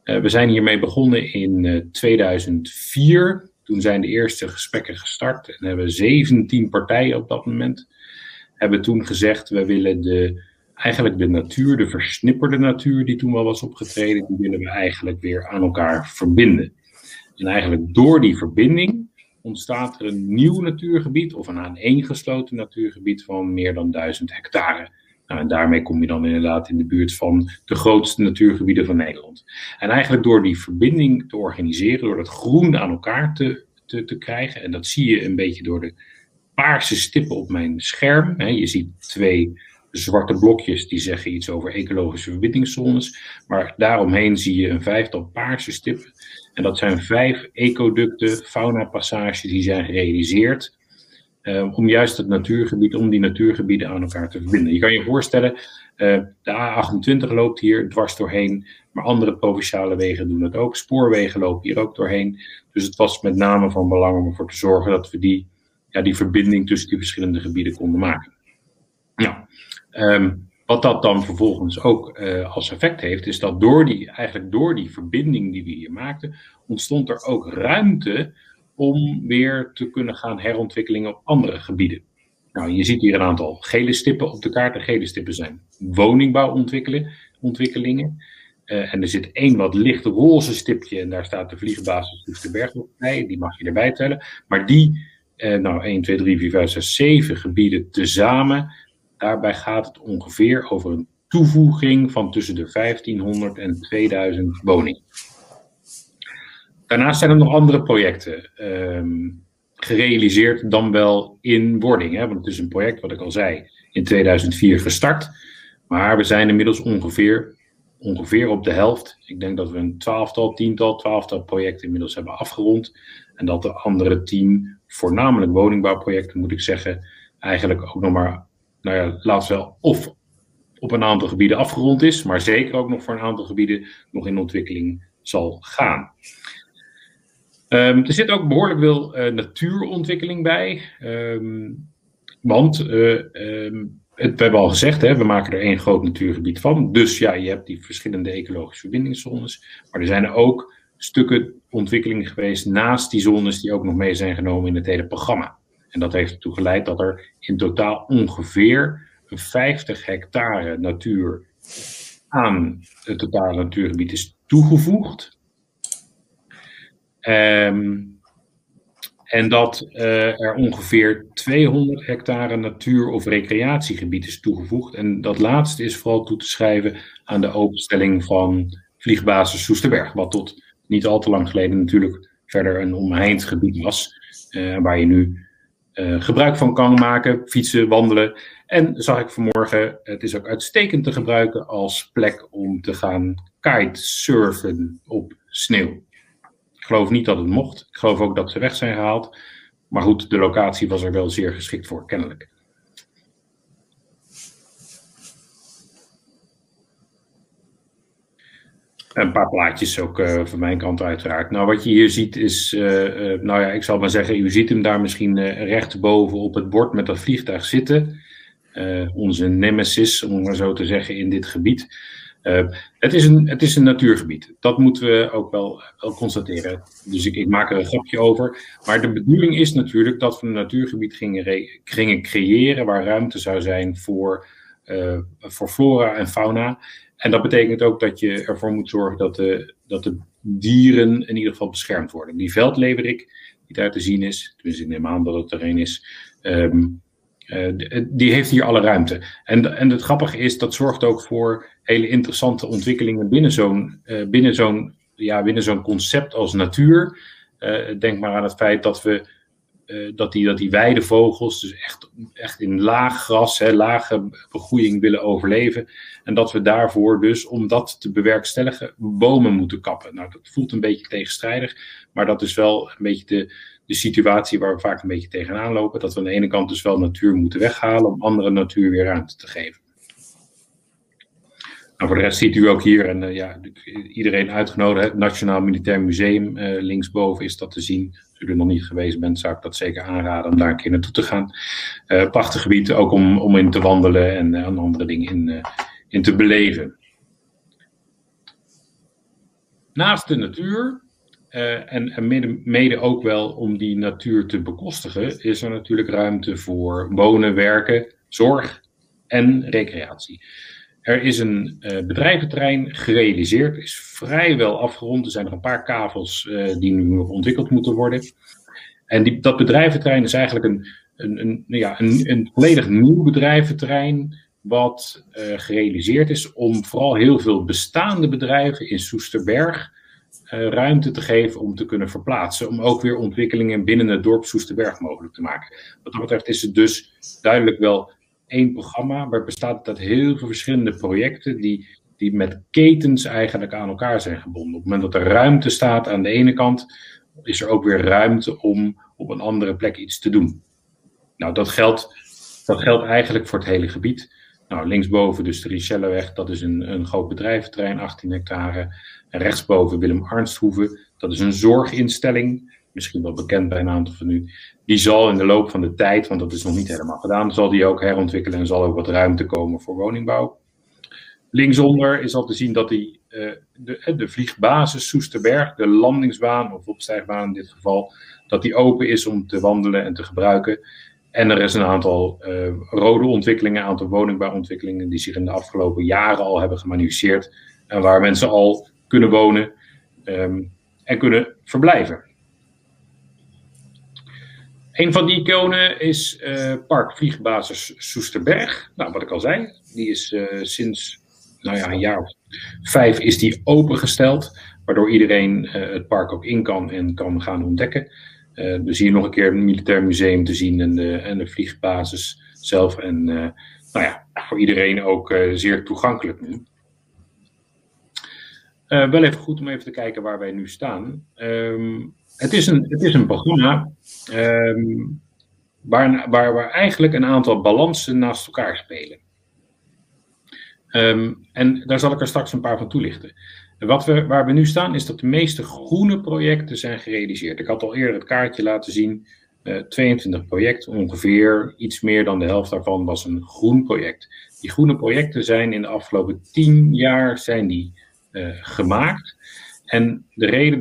Uh, we zijn hiermee begonnen in 2004. Toen zijn de eerste gesprekken gestart en hebben 17 partijen op dat moment hebben toen gezegd, we willen de, eigenlijk de natuur, de versnipperde natuur die toen wel was opgetreden, die willen we eigenlijk weer aan elkaar verbinden. En eigenlijk door die verbinding ontstaat er een nieuw natuurgebied of een aaneengesloten natuurgebied van meer dan 1000 hectare. Nou, en daarmee kom je dan inderdaad in de buurt van de grootste natuurgebieden van Nederland. En eigenlijk door die verbinding te organiseren, door dat groen aan elkaar te, te, te krijgen, en dat zie je een beetje door de paarse stippen op mijn scherm. je ziet twee zwarte blokjes die zeggen iets over ecologische verbindingszones. Maar daaromheen zie je een vijftal paarse stippen. En dat zijn vijf ecoducten, faunapassages die zijn gerealiseerd. Uh, om juist het natuurgebied, om die natuurgebieden aan elkaar te verbinden. Je kan je voorstellen, uh, de A28 loopt hier dwars doorheen, maar andere provinciale wegen doen dat ook. Spoorwegen lopen hier ook doorheen. Dus het was met name van belang om ervoor te zorgen dat we die, ja, die verbinding tussen die verschillende gebieden konden maken. Ja. Um, wat dat dan vervolgens ook uh, als effect heeft, is dat door die, eigenlijk door die verbinding die we hier maakten, ontstond er ook ruimte om weer te kunnen gaan herontwikkelingen op andere gebieden. Nou, je ziet hier een aantal gele stippen op de kaart. De gele stippen zijn woningbouwontwikkelingen. Uh, en er zit één wat licht roze stipje en daar staat de vliegbasis Oesterberg bij. Die mag je erbij tellen. Maar die, uh, nou 1, 2, 3, 4, 5, 6, 7 gebieden tezamen, Daarbij gaat het ongeveer over een toevoeging van tussen de 1500 en 2000 woningen. Daarnaast zijn er nog andere projecten um, gerealiseerd, dan wel in wording. Hè? Want het is een project, wat ik al zei, in 2004 gestart. Maar we zijn inmiddels ongeveer, ongeveer op de helft. Ik denk dat we een twaalftal, tiental, twaalftal projecten inmiddels hebben afgerond. En dat de andere tien, voornamelijk woningbouwprojecten moet ik zeggen, eigenlijk ook nog maar nou ja, laatst wel of op een aantal gebieden afgerond is, maar zeker ook nog voor een aantal gebieden nog in ontwikkeling zal gaan. Um, er zit ook behoorlijk veel uh, natuurontwikkeling bij. Um, want uh, um, het, we hebben al gezegd, hè, we maken er één groot natuurgebied van. Dus ja, je hebt die verschillende ecologische verbindingszones. Maar er zijn er ook stukken ontwikkeling geweest naast die zones die ook nog mee zijn genomen in het hele programma. En dat heeft ertoe geleid dat er in totaal ongeveer 50 hectare natuur aan het totale natuurgebied is toegevoegd. Um, en dat uh, er ongeveer 200 hectare natuur- of recreatiegebied is toegevoegd. En dat laatste is vooral toe te schrijven aan de openstelling van vliegbasis Soesterberg. Wat tot niet al te lang geleden natuurlijk verder een omheind gebied was. Uh, waar je nu uh, gebruik van kan maken, fietsen, wandelen. En zag ik vanmorgen, het is ook uitstekend te gebruiken als plek om te gaan kitesurfen op sneeuw. Ik geloof niet dat het mocht. Ik geloof ook dat ze weg zijn gehaald. Maar goed, de locatie was er wel zeer geschikt voor, kennelijk. Een paar plaatjes ook uh, van mijn kant uiteraard. Nou, wat je hier ziet is, uh, uh, nou ja, ik zal maar zeggen, u ziet hem daar misschien rechtsboven op het bord met dat vliegtuig zitten. onze nemesis, om maar zo te zeggen, in dit gebied. het, is een, het is een natuurgebied. Dat moeten we ook wel, wel constateren. Dus ik, ik, maak er een grapje over. Maar de bedoeling is natuurlijk dat we een natuurgebied gingen, gingen creëren waar ruimte zou zijn voor, voor flora en fauna. En dat betekent ook dat je ervoor moet zorgen dat de, dat de dieren in ieder geval beschermd worden. Die veldleverik die daar te zien is, dus ik neem aan dat het er een is, um, uh, die heeft hier alle ruimte. En, en het grappige is, dat zorgt ook voor hele interessante ontwikkelingen binnen zo'n uh, binnen zo'n ja, binnen zo'n concept als natuur. Denk maar aan het feit dat we uh, dat, die, dat die weidevogels dus echt, echt in laag gras, hè, lage begroeiing willen overleven. En dat we daarvoor dus, om dat te bewerkstelligen, bomen moeten kappen. Nou, dat voelt een beetje tegenstrijdig, maar dat is wel een beetje de, de situatie waar we vaak een beetje tegenaan lopen. Dat we aan de ene kant dus wel natuur moeten weghalen om andere natuur weer ruimte te geven. Nou, voor de rest ziet u ook hier, en uh, ja, iedereen uitgenodigd, het Nationaal Militair Museum, uh, linksboven is dat te zien u er nog niet geweest bent, zou ik dat zeker aanraden om daar een keer naartoe te gaan. Uh, prachtig gebied, ook om, om in te wandelen en andere dingen in, in te beleven. Naast de natuur, en, en mede, mede, ook wel om die natuur te bekostigen, is er natuurlijk ruimte voor wonen, werken, zorg en recreatie. Er is een uh, bedrijventerrein gerealiseerd, is vrijwel afgerond. Er zijn nog een paar kavels uh, die nu nog ontwikkeld moeten worden. En die, dat bedrijventerrein is eigenlijk een, een, een, ja, een, een volledig nieuw bedrijventerrein. Wat uh, gerealiseerd is om vooral heel veel bestaande bedrijven in Soesterberg ruimte te geven om te kunnen verplaatsen. Om ook weer ontwikkelingen binnen het dorp Soesterberg mogelijk te maken. Wat dat betreft is het dus duidelijk wel één programma, maar bestaat uit heel veel verschillende projecten die, die met ketens eigenlijk aan elkaar zijn gebonden. Op het moment dat er ruimte staat aan de ene kant, is er ook weer ruimte om op een andere plek iets te doen. Nou, dat geldt, dat geldt eigenlijk voor het hele gebied. Nou, linksboven dus de Richelleweg, dat is een, een groot bedrijventerrein, 18 hectare. En rechtsboven Willem Arnsthoeve, dat is een zorginstelling, misschien wel bekend bij een aantal van u. Die zal in de loop van de tijd, want dat is nog niet helemaal gedaan, zal die ook herontwikkelen en zal ook wat ruimte komen voor woningbouw. Linksonder is al te zien dat die, uh, de, eh, de vliegbasis Soesterberg, de landingsbaan of opstijgbaan in dit geval, dat die open is om te wandelen en te gebruiken. En er is een aantal uh, rode ontwikkelingen, een aantal woningbouwontwikkelingen die zich in de afgelopen jaren al hebben gemanifesteerd. En waar mensen al kunnen wonen um, en kunnen verblijven. Een van die iconen is uh, Park Vliegbasis Soesterberg. Nou, wat ik al zei, die is uh, sinds nou ja, een jaar of vijf is die opengesteld. Waardoor iedereen het park ook in kan en kan gaan ontdekken. Dus hier nog een keer het Militair Museum te zien en de, en de vliegbasis zelf. En nou ja, voor iedereen ook zeer toegankelijk nu. wel even goed om even te kijken waar wij nu staan. Um, het, is een, het is een programma um, waar, waar, waar eigenlijk een aantal balansen naast elkaar spelen. Um, en daar zal ik er straks een paar van toelichten. Wat we, waar we nu staan is dat de meeste groene projecten zijn gerealiseerd. Ik had al eerder het kaartje laten zien. Uh, eh, 22 projecten, ongeveer iets meer dan de helft daarvan was een groen project. Die groene projecten zijn in de afgelopen 10 jaar zijn die, uh, gemaakt. En de reden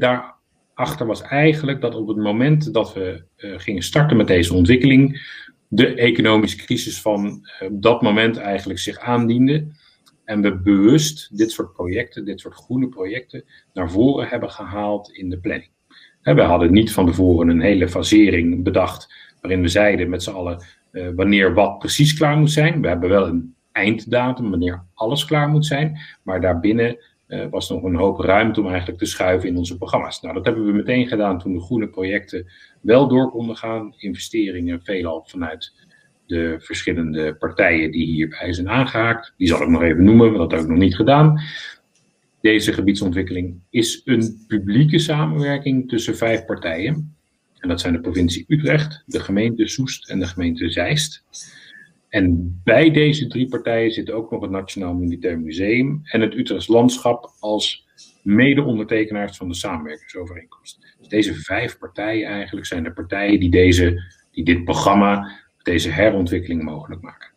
daarachter was eigenlijk dat op het moment dat we uh, gingen starten met deze ontwikkeling, de economische crisis van dat moment eigenlijk zich aandiende. En we bewust dit soort projecten, dit soort groene projecten, naar voren hebben gehaald in de planning. We hadden niet van tevoren een hele fasering bedacht waarin we zeiden met z'n allen uh, wanneer wat precies klaar moet zijn. We hebben wel een einddatum wanneer alles klaar moet zijn, maar daarbinnen uh, was nog een hoop ruimte om eigenlijk te schuiven in onze programma's. Nou, dat hebben we meteen gedaan toen de groene projecten wel door konden gaan. Investeringen veelal vanuit de verschillende partijen die hierbij zijn aangehaakt. Die zal ik nog even noemen, want dat heb ik nog niet gedaan. Deze gebiedsontwikkeling is een publieke samenwerking tussen vijf partijen. En dat zijn de provincie Utrecht, de gemeente Soest en de gemeente Zeist. En bij deze drie partijen zit ook nog het Nationaal Militair Museum en het Utrechts Landschap als mede-ondertekenaars van de samenwerkingsovereenkomst. Dus deze vijf partijen eigenlijk zijn de partijen die, deze, die dit programma deze herontwikkeling mogelijk maken.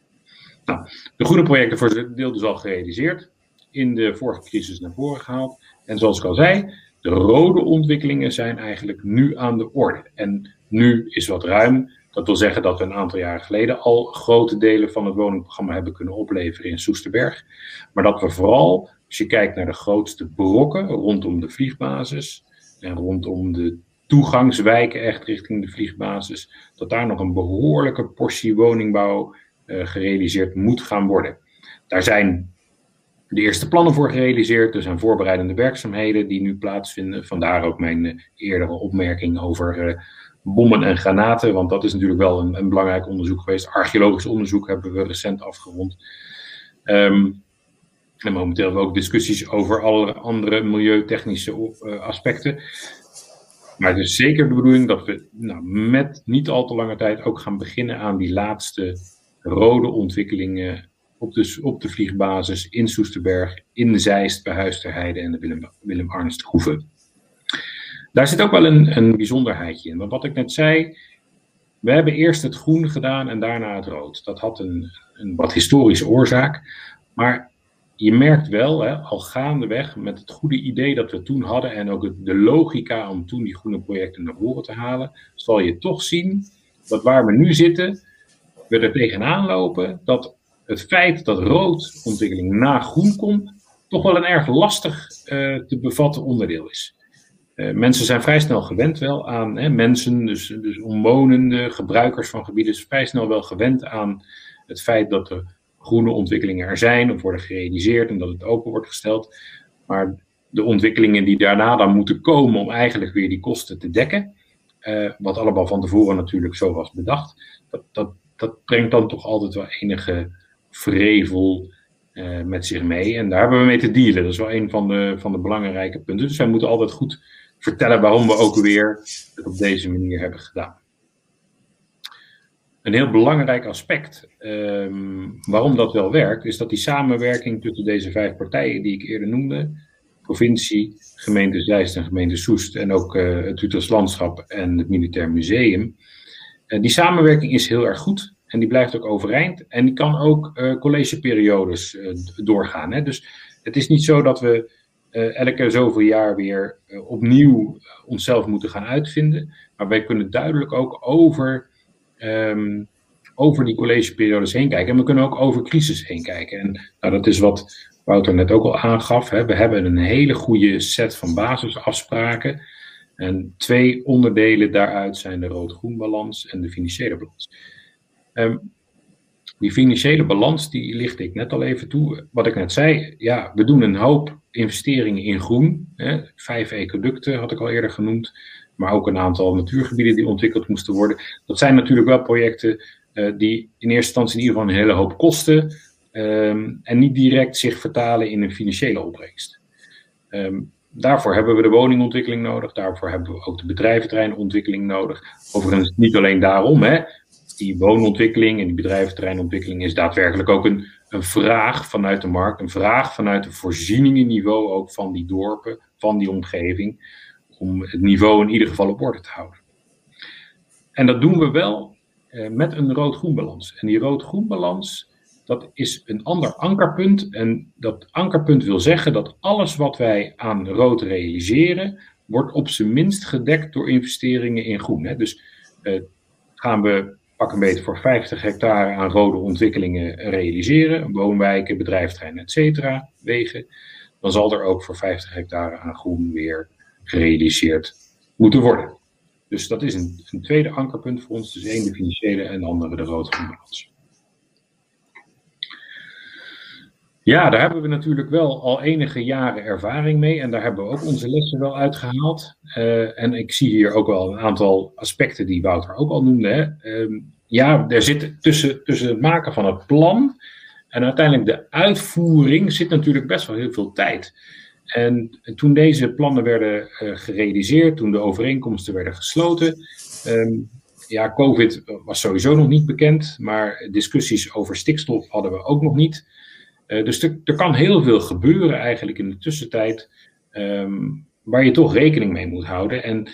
Nou, de groene projecten voor het deel dus al gerealiseerd, in de vorige crisis naar voren gehaald. En zoals ik al zei, de rode ontwikkelingen zijn eigenlijk nu aan de orde. En nu is wat ruim. Dat wil zeggen dat we een aantal jaren geleden al grote delen van het woningprogramma hebben kunnen opleveren in Soesterberg. Maar dat we vooral, als je kijkt naar de grootste brokken rondom de vliegbasis en rondom de toegangswijken echt richting de vliegbasis, dat daar nog een behoorlijke portie woningbouw uh, gerealiseerd moet gaan worden. Daar zijn de eerste plannen voor gerealiseerd, er zijn voorbereidende werkzaamheden die nu plaatsvinden. Vandaar ook mijn uh, eerdere opmerking over uh, bommen en granaten, want dat is natuurlijk wel een, een, belangrijk onderzoek geweest. Archeologisch onderzoek hebben we recent afgerond. Um, en momenteel hebben we ook discussies over alle andere milieutechnische aspecten. Maar het is zeker de bedoeling dat we nou, met niet al te lange tijd ook gaan beginnen aan die laatste rode ontwikkelingen op de, op de vliegbasis in Soesterberg, in Zeist, bij Huis ter Heide en de Willem, Willem Arnst Groeve. Daar zit ook wel een, een bijzonderheidje in. Want wat ik net zei, we hebben eerst het groen gedaan en daarna het rood. Dat had een, een wat historische oorzaak. Maar je merkt wel, hè, al gaandeweg, met het goede idee dat we toen hadden en ook de logica om toen die groene projecten naar voren te halen, zal je toch zien dat waar we nu zitten, we er tegenaan lopen dat het feit dat rood ontwikkeling na groen komt, toch wel een erg lastig uh, te bevatten onderdeel is. Uh, mensen zijn vrij snel gewend wel aan, hè, mensen, dus, dus omwonenden, gebruikers van gebieden, vrij snel wel gewend aan het feit dat er groene ontwikkelingen er zijn of worden gerealiseerd en dat het open wordt gesteld. Maar de ontwikkelingen die daarna dan moeten komen om eigenlijk weer die kosten te dekken, uh, wat allemaal van tevoren natuurlijk zo was bedacht, dat, dat, dat brengt dan toch altijd wel enige vrevel uh, met zich mee. En daar hebben we mee te dealen. Dat is wel een van de, van de belangrijke punten. Dus wij moeten altijd goed vertellen waarom we ook weer op deze manier hebben gedaan. Een heel belangrijk aspect um, waarom dat wel werkt, is dat die samenwerking tussen deze vijf partijen die ik eerder noemde, provincie, gemeente Zeist en gemeente Soest en ook uh, het Utrechts Landschap en het Militair Museum, uh, die samenwerking is heel erg goed. En die blijft ook overeind. En die kan ook uh, collegeperiodes doorgaan. Hè? Dus het is niet zo dat we uh, elke zoveel jaar weer opnieuw onszelf moeten gaan uitvinden. Maar wij kunnen duidelijk ook over, um, over die collegeperiodes heen kijken. En we kunnen ook over crisis heen kijken. En nou, dat is wat Wouter net ook al aangaf. Hè? We hebben een hele goede set van basisafspraken. En twee onderdelen daaruit zijn de rood-groen balans en de financiële balans. Um, die financiële balans, die licht ik net al even toe. Wat ik net zei, ja, we doen een hoop investeringen in groen. Hè. Vijf ecoducten had ik al eerder genoemd. Maar ook een aantal natuurgebieden die ontwikkeld moesten worden. Dat zijn natuurlijk wel projecten uh, die in eerste instantie in ieder geval een hele hoop kosten. Um, en niet direct zich vertalen in een financiële opbrengst. Um, daarvoor hebben we de woningontwikkeling nodig. Daarvoor hebben we ook de bedrijventerreinontwikkeling nodig. Overigens niet alleen daarom, hè die woonontwikkeling en die bedrijventerreinontwikkeling is daadwerkelijk ook een, een vraag vanuit de markt, een vraag vanuit het voorzieningenniveau ook van die dorpen, van die omgeving, om het niveau in ieder geval op orde te houden. En dat doen we wel eh, met een rood-groen balans. En die rood-groen balans, dat is een ander ankerpunt. En dat ankerpunt wil zeggen dat alles wat wij aan rood realiseren, wordt op zijn minst gedekt door investeringen in groen. Hè. Dus eh, gaan we pak een beetje voor 50 hectare aan rode ontwikkelingen realiseren, woonwijken, bedrijfterreinen, et cetera, wegen, dan zal er ook voor 50 hectare aan groen weer gerealiseerd moeten worden. Dus dat is een, een tweede ankerpunt voor ons. Dus één de financiële en de andere de rood-groen. Ja, daar hebben we natuurlijk wel al enige jaren ervaring mee en daar hebben we ook onze lessen wel uitgehaald. Uh, en ik zie hier ook wel een aantal aspecten die Wouter ook al noemde. Hè. Uh, ja, er zit tussen, tussen het maken van het plan en uiteindelijk de uitvoering zit natuurlijk best wel heel veel tijd. En toen deze plannen werden uh, gerealiseerd, toen de overeenkomsten werden gesloten, um, ja, COVID was sowieso nog niet bekend, maar discussies over stikstof hadden we ook nog niet. Uh, dus er, kan heel veel gebeuren eigenlijk in de tussentijd, um, waar je toch rekening mee moet houden. En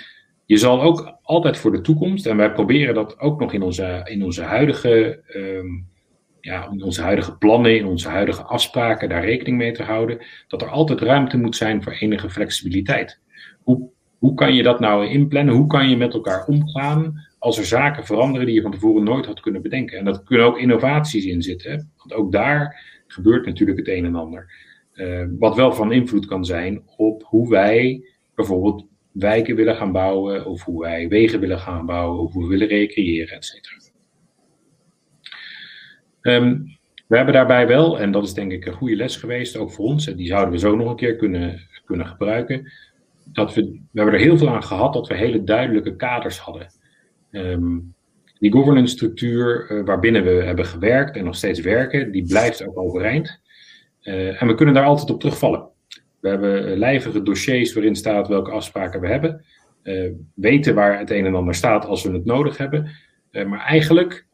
je zal ook altijd voor de toekomst, en wij proberen dat ook nog in onze, in onze huidige. Um, ja, in onze huidige plannen, in onze huidige afspraken, daar rekening mee te houden, dat er altijd ruimte moet zijn voor enige flexibiliteit. Hoe, hoe kan je dat nou inplannen? Hoe kan je met elkaar omgaan als er zaken veranderen die je van tevoren nooit had kunnen bedenken? En dat kunnen ook innovaties in zitten, want ook daar gebeurt natuurlijk het een en ander. Uh, wat wel van invloed kan zijn op hoe wij bijvoorbeeld wijken willen gaan bouwen, of hoe wij wegen willen gaan bouwen, of hoe we willen recreëren, et cetera. Um, we hebben daarbij wel, en dat is denk ik een goede les geweest, ook voor ons, en die zouden we zo nog een keer kunnen, kunnen gebruiken, dat we, we hebben er heel veel aan gehad dat we hele duidelijke kaders hadden. Um, die governance structuur uh, waarbinnen we hebben gewerkt en nog steeds werken, die blijft ook overeind. Uh, en we kunnen daar altijd op terugvallen. We hebben lijvige dossiers waarin staat welke afspraken we hebben. Weten waar het een en ander staat als we het nodig hebben. maar eigenlijk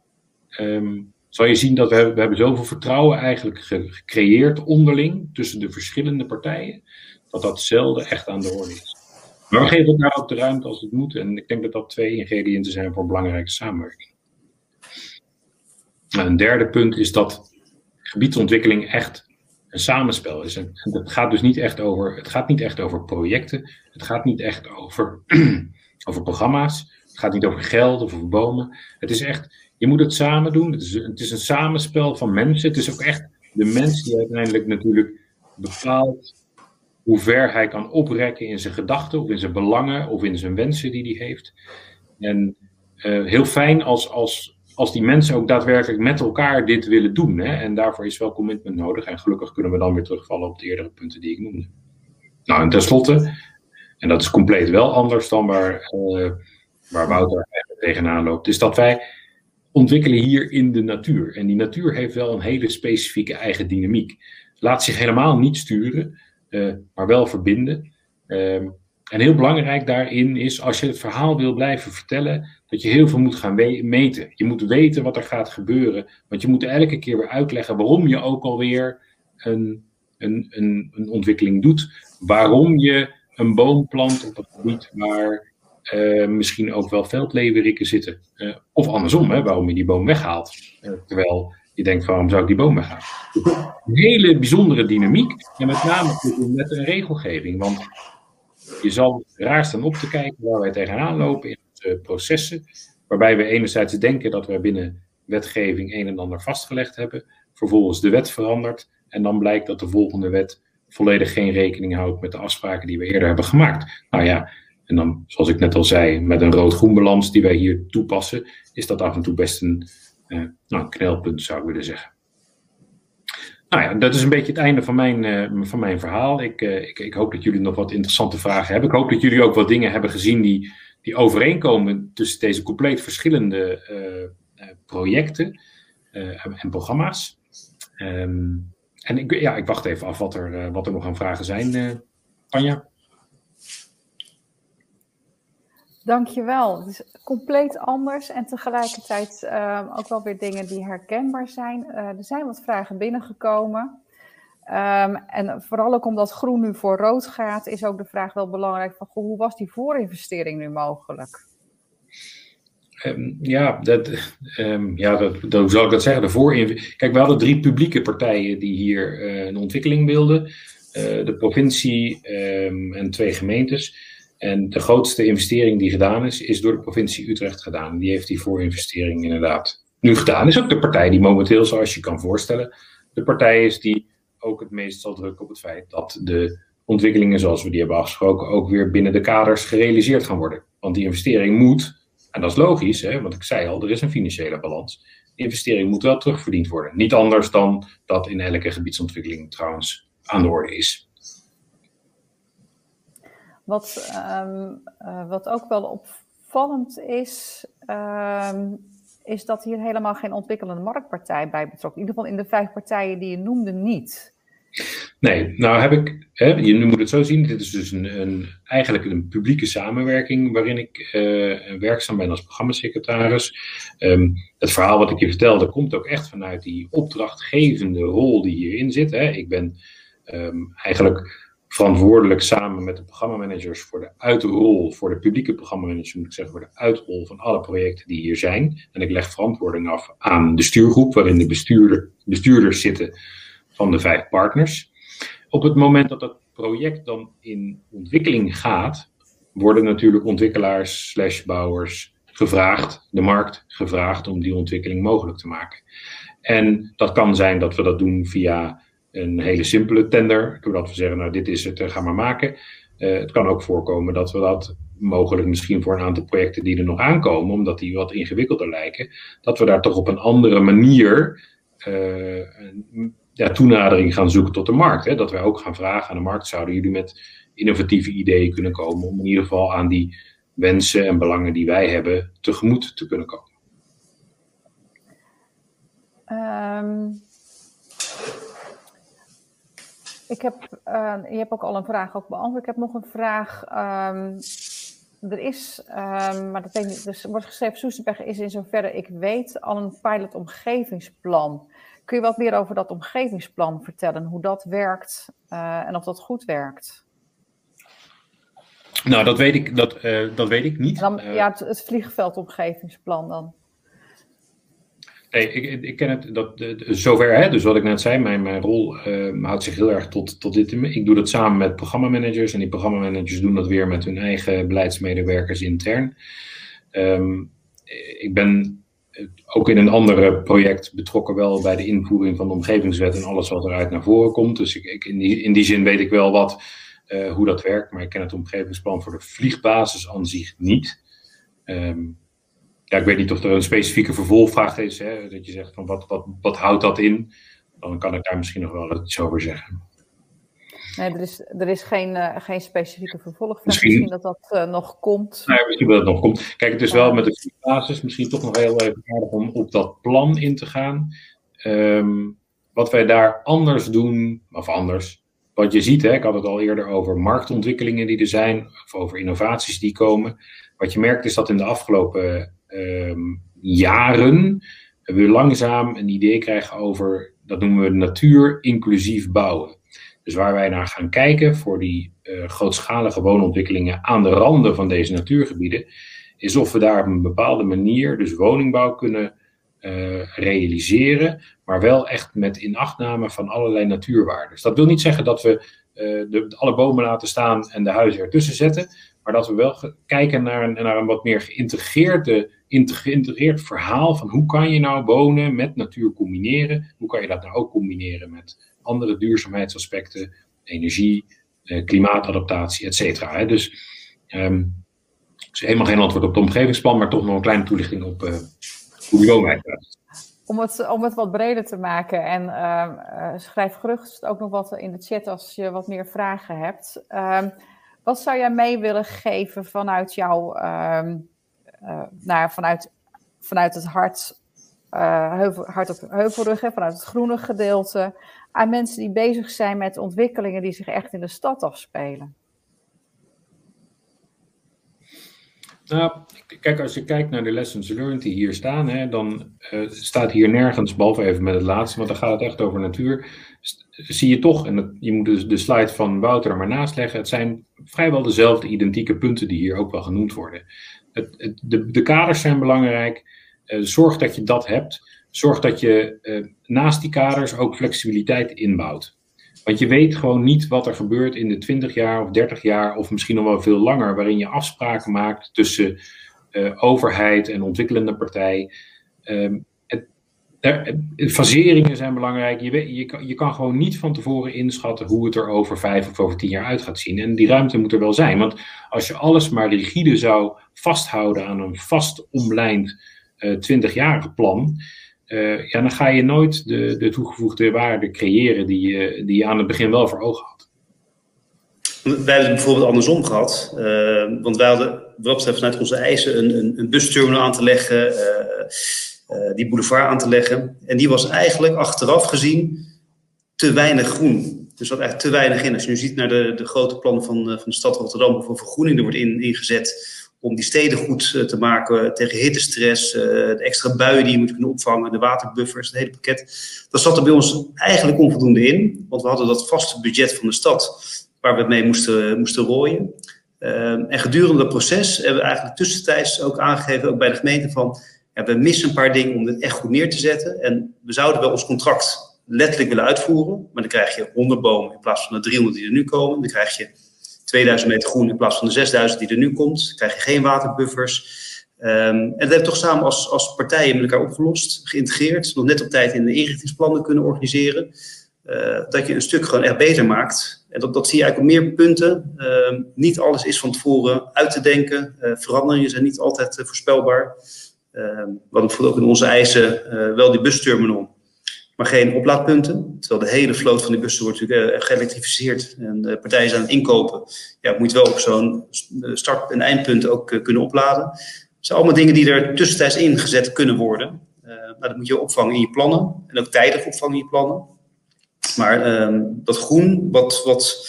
um, zal je zien dat we we hebben zoveel vertrouwen eigenlijk gecreëerd onderling tussen de verschillende partijen, dat dat zelden echt aan de orde is. Maar we geven elkaar ook de ruimte als het moet. En ik denk dat dat twee ingrediënten zijn voor belangrijke samenwerking. Nou, een derde punt is dat gebiedsontwikkeling echt een samenspel is. En het gaat dus niet echt over, het gaat niet echt over projecten. Het gaat niet echt over, over programma's. Het gaat niet over geld of over bomen. Het is echt, je moet het samen doen. Het is, het is een samenspel van mensen. Het is ook echt de mens die uiteindelijk natuurlijk bepaalt hoe ver hij kan oprekken in zijn gedachten of in zijn belangen of in zijn wensen die hij heeft. En uh, heel fijn als, als, als die mensen ook daadwerkelijk met elkaar dit willen doen. Hè? En daarvoor is wel commitment nodig. En gelukkig kunnen we dan weer terugvallen op de eerdere punten die ik noemde. Nou, en tenslotte, en dat is compleet wel anders dan waar, uh, waar Wouter tegenaan loopt, is dat wij ontwikkelen hier in de natuur. En die natuur heeft wel een hele specifieke eigen dynamiek. Laat zich helemaal niet sturen, maar wel verbinden. Um, en heel belangrijk daarin is, als je het verhaal wil blijven vertellen, dat je heel veel moet gaan meten. Je moet weten wat er gaat gebeuren, want je moet elke keer weer uitleggen waarom je ook alweer een, een, een, een ontwikkeling doet. Waarom je een boom plant op een gebied waar uh, misschien ook wel veldleverikken zitten. Uh, of andersom, hè, waarom je die boom weghaalt. Terwijl je denkt, waarom zou ik die boom weghalen? Een hele bijzondere dynamiek. En met name met een regelgeving. Want je zal raar staan op te kijken waar wij tegenaan lopen in onze processen. Waarbij we enerzijds denken dat we binnen wetgeving een en ander vastgelegd hebben. Vervolgens de wet verandert. En dan blijkt dat de volgende wet volledig geen rekening houdt met de afspraken die we eerder hebben gemaakt. Nou ja, en dan, zoals ik net al zei, met een rood-groen balans die wij hier toepassen, is dat af en toe best een, nou, een knelpunt, zou ik willen zeggen. Nou ja, dat is een beetje het einde van mijn, uh, van mijn verhaal. Ik, uh, ik, ik, hoop dat jullie nog wat interessante vragen hebben. Ik hoop dat jullie ook wat dingen hebben gezien die, die overeenkomen tussen deze compleet verschillende projecten en programma's. Um, en ik, ja, ik wacht even af wat er, wat er nog aan vragen zijn. Anja? Dankjewel. Het is compleet anders en tegelijkertijd uh, ook wel weer dingen die herkenbaar zijn. Uh, er zijn wat vragen binnengekomen. Um, en vooral ook omdat groen nu voor rood gaat, is ook de vraag wel belangrijk van goh, hoe was die voorinvestering nu mogelijk? Um, ja, dat, ja dat, dat, hoe zal ik dat zeggen? De. Kijk, we hadden drie publieke partijen die hier uh, een ontwikkeling wilden. de provincie en twee gemeentes. En de grootste investering die gedaan is, is door de provincie Utrecht gedaan. Die heeft die voorinvestering inderdaad nu gedaan. Is ook de partij die momenteel, zoals je kan voorstellen, de partij is die ook het meest zal drukken op het feit dat de ontwikkelingen zoals we die hebben afgesproken ook weer binnen de kaders gerealiseerd gaan worden. Want die investering moet, en dat is logisch, hè, want ik zei al, er is een financiële balans. Die investering moet wel terugverdiend worden. Niet anders dan dat in elke gebiedsontwikkeling trouwens aan de orde is. Wat, um, uh, wat ook wel opvallend is, um, is dat hier helemaal geen ontwikkelende marktpartij bij betrokken. In ieder geval in de vijf partijen die je noemde niet. Nee, nou heb ik, hè, je moet het zo zien, dit is dus een, een eigenlijk een publieke samenwerking waarin ik uh, werkzaam ben als programmasecretaris. Um, het verhaal wat ik je vertelde komt ook echt vanuit die opdrachtgevende rol die hierin zit. Hè. Ik ben eigenlijk verantwoordelijk samen met de programmamanagers voor de uitrol, voor de publieke programmamanagers moet ik zeggen, voor de uitrol van alle projecten die hier zijn. En ik leg verantwoording af aan de stuurgroep, waarin de bestuurder, bestuurders zitten van de vijf partners. Op het moment dat dat project dan in ontwikkeling gaat, worden natuurlijk ontwikkelaars slash bouwers gevraagd, de markt gevraagd om die ontwikkeling mogelijk te maken. En dat kan zijn dat we dat doen via een hele simpele tender, doordat we zeggen, nou dit is het, eh, ga maar maken. Uh, het kan ook voorkomen dat we dat mogelijk misschien voor een aantal projecten die er nog aankomen, omdat die wat ingewikkelder lijken, dat we daar toch op een andere manier een, ja, toenadering gaan zoeken tot de markt. Hè? Dat wij ook gaan vragen aan de markt, zouden jullie met innovatieve ideeën kunnen komen om in ieder geval aan die wensen en belangen die wij hebben tegemoet te kunnen komen? Um, ik heb, uh, je hebt ook al een vraag ook beantwoord. Ik heb nog een vraag. Um, er is, um, maar dat weet ik, dus wordt geschreven, Soesterberg is in zoverre ik weet al een pilot omgevingsplan. Kun je wat meer over dat omgevingsplan vertellen? Hoe dat werkt uh, en of dat goed werkt? Nou, dat weet ik, dat, uh, dat weet ik niet. Dan, ja, het, het vliegveldomgevingsplan dan. Nee, ik, ik ken het dat, zover, hè, dus wat ik net zei, mijn, mijn rol uh, houdt zich heel erg tot, tot dit. Ik doe dat samen met programmamanagers en die programmamanagers doen dat weer met hun eigen beleidsmedewerkers intern. Um, ik ben ook in een ander project betrokken wel bij de invoering van de omgevingswet en alles wat eruit naar voren komt. Dus ik, ik in, die, in die zin weet ik wel wat, uh, hoe dat werkt, maar ik ken het omgevingsplan voor de vliegbasis aan zich niet. Um, ja, ik weet niet of er een specifieke vervolgvraag is. Hè, dat je zegt van wat, wat, wat houdt dat in? Dan kan ik daar misschien nog wel iets over zeggen. Nee, er is, er is geen, uh, geen specifieke vervolgvraag. Misschien, misschien dat dat uh, nog komt. Nee, misschien dat het nog komt. Kijk, het is wel met de basis misschien toch nog heel even aardig om op dat plan in te gaan. Um, wat wij daar anders doen, of anders. Wat je ziet, hè, ik had het al eerder over marktontwikkelingen die er zijn, of over innovaties die komen. Wat je merkt is dat in de afgelopen um, jaren we langzaam een idee krijgen over, dat noemen we natuur inclusief bouwen. Dus waar wij naar gaan kijken voor die uh, grootschalige woonontwikkelingen aan de randen van deze natuurgebieden, is of we daar op een bepaalde manier dus woningbouw kunnen uh, realiseren, maar wel echt met inachtname van allerlei natuurwaarden. Dat wil niet zeggen dat we uh, de, alle bomen laten staan en de huizen ertussen zetten, maar dat we wel kijken naar een, naar een wat meer geïntegreerde, geïntegreerd verhaal van hoe kan je nou wonen met natuur combineren, hoe kan je dat nou ook combineren met andere duurzaamheidsaspecten, energie, uh, klimaatadaptatie, et cetera. Dus um, is helemaal geen antwoord op het omgevingsplan, maar toch nog een kleine toelichting op uh, hoe om het, om het wat breder te maken en uh, schrijf gerust ook nog wat in de chat als je wat meer vragen hebt. Uh, wat zou jij mee willen geven vanuit jouw, uh, nou, vanuit, vanuit het hart, heuvel, hart op heuvelrug, vanuit het groene gedeelte, aan mensen die bezig zijn met ontwikkelingen die zich echt in de stad afspelen? Nou, kijk, als je kijkt naar de lessons learned die hier staan, hè, dan uh, staat hier nergens, behalve even met het laatste, want dan gaat het echt over natuur, zie je toch, en dat, je moet dus de slide van Wouter er maar naast leggen, het zijn vrijwel dezelfde identieke punten die hier ook wel genoemd worden. Het, de, de, kaders zijn belangrijk, uh, zorg dat je dat hebt, zorg dat je uh, naast die kaders ook flexibiliteit inbouwt. Want je weet gewoon niet wat er gebeurt in de 20 jaar of 30 jaar, of misschien nog wel veel langer, waarin je afspraken maakt tussen uh, overheid en ontwikkelende partij. Um, er, faseringen zijn belangrijk. Je, je, kan, je kan gewoon niet van tevoren inschatten hoe het er over vijf of over tien jaar uit gaat zien. En die ruimte moet er wel zijn. Want als je alles maar rigide zou vasthouden aan een vast omlijnd uh, 20-jarige plan uh, ja, dan ga je nooit de, de toegevoegde waarde creëren die je, die je aan het begin wel voor ogen had. Wij hebben het bijvoorbeeld andersom gehad. Uh, want wij hadden wat betreft vanuit onze eisen een, een, een busterminal aan te leggen, uh, die boulevard aan te leggen. En die was eigenlijk achteraf gezien te weinig groen. Dus wat eigenlijk te weinig in. Als je nu ziet naar de, de grote plannen van, van de stad Rotterdam, voor vergroening er wordt in, ingezet om die steden goed eh, te maken tegen hittestress, eh, de extra buien die je moet kunnen opvangen, de waterbuffers, het hele pakket. Dat zat er bij ons eigenlijk onvoldoende in, want we hadden dat vaste budget van de stad waar we mee moesten, moesten rooien. Ehm, en gedurende dat proces hebben we eigenlijk tussentijds ook aangegeven, ook bij de gemeente, van we missen een paar dingen om dit echt goed neer te zetten. En we zouden wel ons contract letterlijk willen uitvoeren, maar dan krijg je 100 bomen in plaats van de 300 die er nu komen. Dan krijg je 2000 meter groen in plaats van de 6000 die er nu komt. krijg je geen waterbuffers. Um, en dat hebben we toch samen als, als partijen met elkaar opgelost, geïntegreerd. Nog net op tijd in de inrichtingsplannen kunnen organiseren. Uh, dat je een stuk gewoon echt beter maakt. En dat, dat zie je eigenlijk op meer punten. Uh, niet alles is van tevoren uit te denken. Uh, veranderingen zijn niet altijd eh, voorspelbaar. Ehm, hadden bijvoorbeeld ook in onze eisen eh, wel die busterminal maar geen oplaadpunten. Terwijl de hele vloot van die bussen wordt natuurlijk uh, geëlektrificeerd en de partijen zijn aan het inkopen. Ja, moet wel op zo'n eh, start- en eindpunt ook kunnen opladen. Dat zijn allemaal dingen die er tussentijds ingezet kunnen worden. Nou, dat moet je opvangen in je plannen en ook tijdig opvangen in je plannen. Maar ehm, dat groen, wat, wat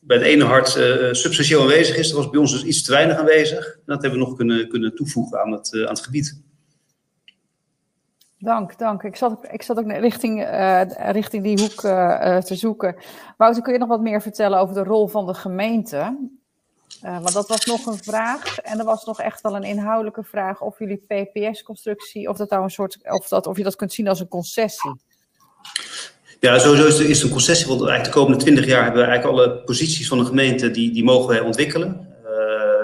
bij het ene hart substantieel aanwezig is, dat was bij ons dus iets te weinig aanwezig. En dat hebben we nog kunnen, kunnen toevoegen aan het, aan het gebied. Dank, dank. Ik zat, ik zat ook richting, uh, richting die hoek uh, te zoeken. Wouter, kun je nog wat meer vertellen over de rol van de gemeente? Uh, want dat was nog een vraag. En er was nog echt wel een inhoudelijke vraag of jullie PPS-constructie, of dat nou een soort, of, dat, of je dat kunt zien als een concessie. Ja, sowieso is het, een concessie, want eigenlijk de komende twintig jaar hebben we eigenlijk alle posities van de gemeente, die, die mogen wij ontwikkelen.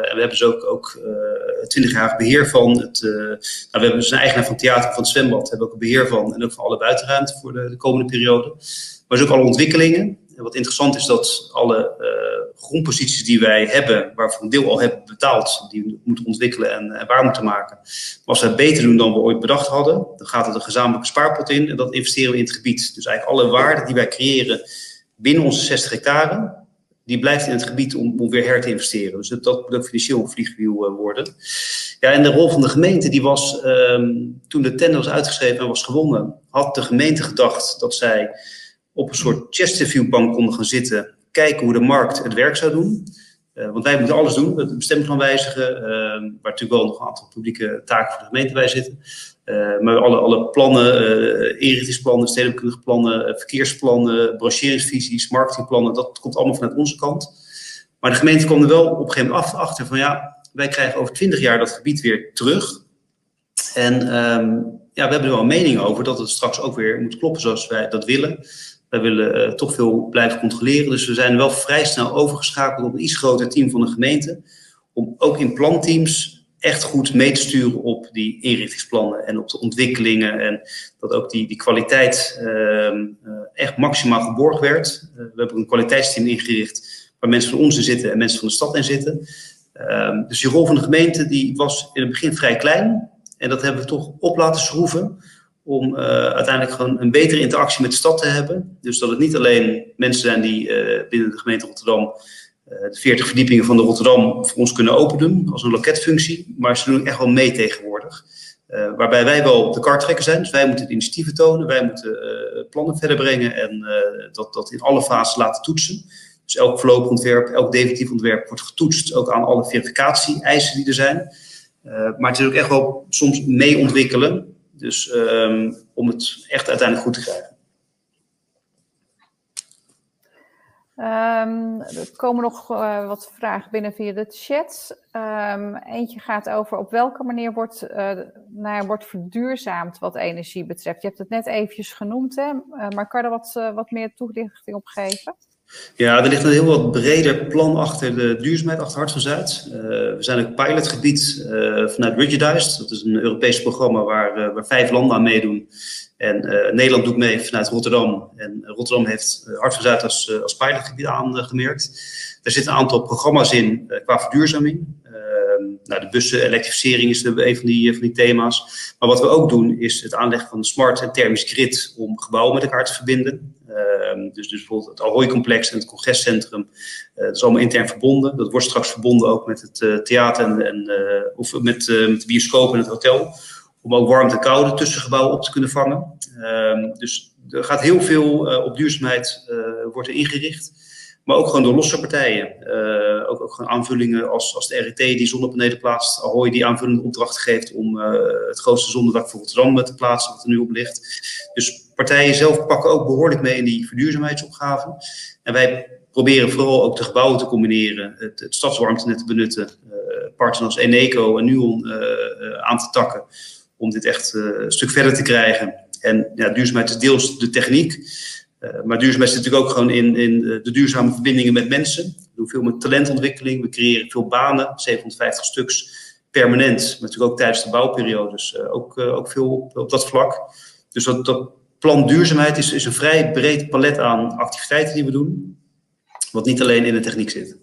en we hebben ze ook, ook 20 jaar beheer van. Het, uh, nou, we hebben dus een eigenaar van het theater, van het zwembad, hebben ook een beheer van. En ook van alle buitenruimte voor de, de komende periode. Maar dus ook alle ontwikkelingen. En wat interessant is dat alle uh, grondposities die wij hebben, waarvan een deel al hebben betaald, die we moeten ontwikkelen en, waar moeten maken. Maar als we het beter doen dan we ooit bedacht hadden, dan gaat er een gezamenlijke spaarpot in en dat investeren we in het gebied. Dus eigenlijk alle waarden die wij creëren binnen onze 60 hectare, die blijft in het gebied om, om weer her te investeren. Dus dat, moet ook financieel een vliegwiel uh, worden. Ja, en de rol van de gemeente, die was um, toen de tender was uitgeschreven en was gewonnen, had de gemeente gedacht dat zij op een soort Chesterfield-bank konden gaan zitten, kijken hoe de markt het werk zou doen. Uh, want wij moeten alles doen, het bestemming gaan wijzigen, uh, waar natuurlijk wel nog een aantal publieke taken voor de gemeente bij zitten. Uh, maar alle, alle plannen, uh, inrichtingsplannen, stedelijke plannen, uh, verkeersplannen, brochuringsvisies, marketingplannen, dat komt allemaal vanuit onze kant. Maar de gemeente kwam er wel op een gegeven moment achter van ja, wij krijgen over twintig jaar dat gebied weer terug. En um, ja, we hebben er wel een mening over dat het straks ook weer moet kloppen zoals wij dat willen. Wij willen toch veel blijven controleren. Dus we zijn wel vrij snel overgeschakeld op een iets groter team van de gemeente. Om ook in planteams echt goed mee te sturen op die inrichtingsplannen en op de ontwikkelingen. En dat ook die, die kwaliteit uh, echt maximaal geborgd werd. Uh, we hebben een kwaliteitsteam ingericht waar mensen van ons in zitten en mensen van de stad in zitten. Uh, dus die rol van de gemeente die was in het begin vrij klein. En dat hebben we toch op laten schroeven om uh, uiteindelijk gewoon een betere interactie met de stad te hebben. Dus dat het niet alleen mensen zijn die binnen de gemeente Rotterdam de 40 verdiepingen van de Rotterdam voor ons kunnen openen als een loketfunctie. Maar ze doen echt wel mee tegenwoordig. Uh, waarbij wij wel de karttrekker zijn. Dus wij moeten initiatieven tonen. Wij moeten uh, plannen verder brengen. En dat, dat in alle fases laten toetsen. Dus elk voorlopig ontwerp, elk definitief ontwerp wordt getoetst. Ook aan alle verificatie-eisen die er zijn. maar het is ook echt wel soms mee ontwikkelen. Dus um, om het echt uiteindelijk goed te krijgen. Um, er komen nog uh, wat vragen binnen via de chat. Um, eentje gaat over op welke manier wordt, uh, nou, wordt verduurzaamd wat energie betreft. Je hebt het net eventjes genoemd, hè? Uh, maar kan je er wat, wat meer toelichting op geven? Ja, er ligt een heel wat breder plan achter de duurzaamheid achter Hart we zijn een pilotgebied vanuit Rigidized. Dat is een Europees programma waar, waar vijf landen aan meedoen. En uh, Nederland doet mee vanuit Rotterdam. En Rotterdam heeft uh, Hart van Zuid als, uh, als pilotgebied aangemerkt. Er zitten een aantal programma's in qua verduurzaming. Ehm, nou, de bussen, elektrificering is een van die, van die thema's. Maar wat we ook doen is het aanleggen van een smart en thermisch grid om gebouwen met elkaar te verbinden. Ehm, dus, dus bijvoorbeeld het Ahoy-complex en het congrescentrum. dat is allemaal intern verbonden. Dat wordt straks verbonden ook met het theater en, en of met, met de bioscoop en het hotel om ook warmte en koude tussen gebouwen op te kunnen vangen. Um, dus er gaat heel veel uh, op duurzaamheid wordt er ingericht. Maar ook gewoon door losse partijen. Uh, ook, ook gewoon aanvullingen als, als de RET die zonnepanelen plaatst. Ahoy die aanvullende opdrachten geeft om het grootste zonnedak voor Rotterdam te plaatsen, wat er nu op ligt. Dus partijen zelf pakken ook behoorlijk mee in die verduurzaamheidsopgaven. En wij proberen vooral ook de gebouwen te combineren, het, het stadswarmtenet te benutten, partners als Eneco en Nuon aan te takken om dit echt uh, een stuk verder te krijgen. En ja, duurzaamheid is deels de techniek. Uh, maar duurzaamheid zit natuurlijk ook gewoon in, in de duurzame verbindingen met mensen. We doen veel met talentontwikkeling. We creëren veel banen, 750 stuks permanent. Maar natuurlijk ook tijdens de bouwperiodes ook, ook veel op, op dat vlak. Dus dat, dat plan duurzaamheid is, is een vrij breed palet aan activiteiten die we doen. Wat niet alleen in de techniek zit.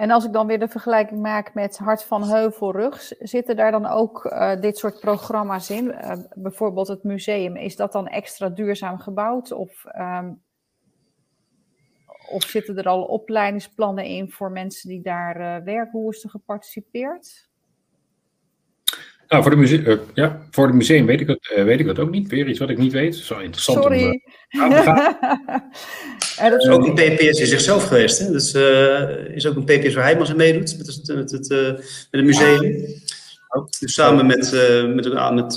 En als ik dan weer de vergelijking maak met Hart van Heuvelrug, zitten daar dan ook uh, dit soort programma's in? Uh, bijvoorbeeld het museum, is dat dan extra duurzaam gebouwd? Of, um, of zitten er al opleidingsplannen in voor mensen die daar uh, werken? Hoe is er geparticipeerd? Nou, voor de, museum, uh, ja, voor het museum weet ik, het, uh, weet ik het ook niet. Weer iets wat ik niet weet. Zo interessant Sorry. om uh, aan te gaan. Er is ook een PPS in zichzelf geweest. Hè? Dus uh, is ook een PPS waar Heijmans aan meedoet met het, met het, uh, met het museum. Dus samen met, uh, met, met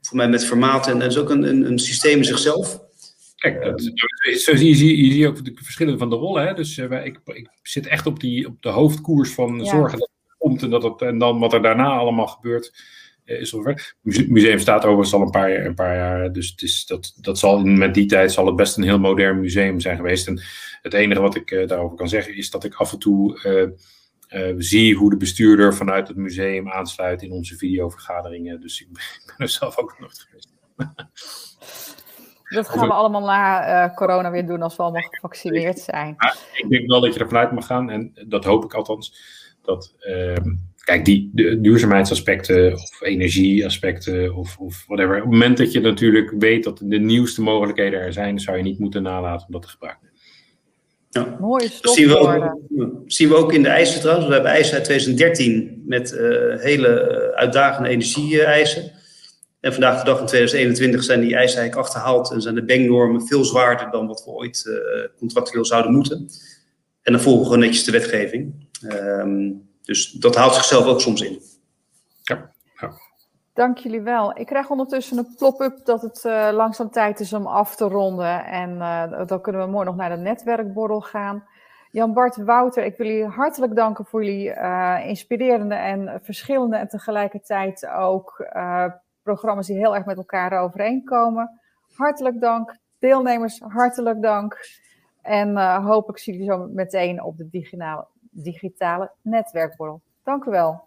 voor mij met formaten. En dat is ook een, een, een systeem in zichzelf. Kijk, dat, zo zie je, zie je ook de verschillen van de rollen. Hè? Dus ik, ik zit echt op, die, op de hoofdkoers van ja. zorgen dat komt en, dat het, en dan wat er daarna allemaal gebeurt is zover. Het museum staat overigens al een paar, een paar jaar, dus het is, dat, dat zal met die tijd zal het best een heel modern museum zijn geweest. En het enige wat ik uh, daarover kan zeggen is dat ik af en toe uh, zie hoe de bestuurder vanuit het museum aansluit in onze videovergaderingen. Dus ik ben, ik ben er zelf ook nog geweest. Dat gaan we allemaal na corona weer doen als we allemaal gevaccineerd zijn. Ja, ik denk wel dat je ervan uit mag gaan, en dat hoop ik althans, dat ehm, kijk, die de duurzaamheidsaspecten of energieaspecten of, of whatever. Op het moment dat je natuurlijk weet dat de nieuwste mogelijkheden er zijn, zou je niet moeten nalaten om dat te gebruiken. Ja. Mooie dat zien we, ook, zien we ook in de eisen trouwens. We hebben eisen uit 2013 met hele uitdagende energie-eisen. En vandaag de dag in 2021 zijn die eisen eigenlijk achterhaald en zijn de banknormen veel zwaarder dan wat we ooit contractueel zouden moeten. En dan volgen we gewoon netjes de wetgeving. Ehm, dus dat houdt zichzelf ook soms in. Ja. ja. Dank jullie wel. Ik krijg ondertussen een plop-up dat het uh, langzaam tijd is om af te ronden. En uh, dan kunnen we mooi nog naar de netwerkborrel gaan. Jan-Bart Wouter, ik wil jullie hartelijk danken voor jullie uh, inspirerende en verschillende en tegelijkertijd ook programma's die heel erg met elkaar overeenkomen. Hartelijk dank. Deelnemers, hartelijk dank. En uh, hopelijk zie jullie zo meteen op de digitale, digitale netwerkborrel. Dank u wel.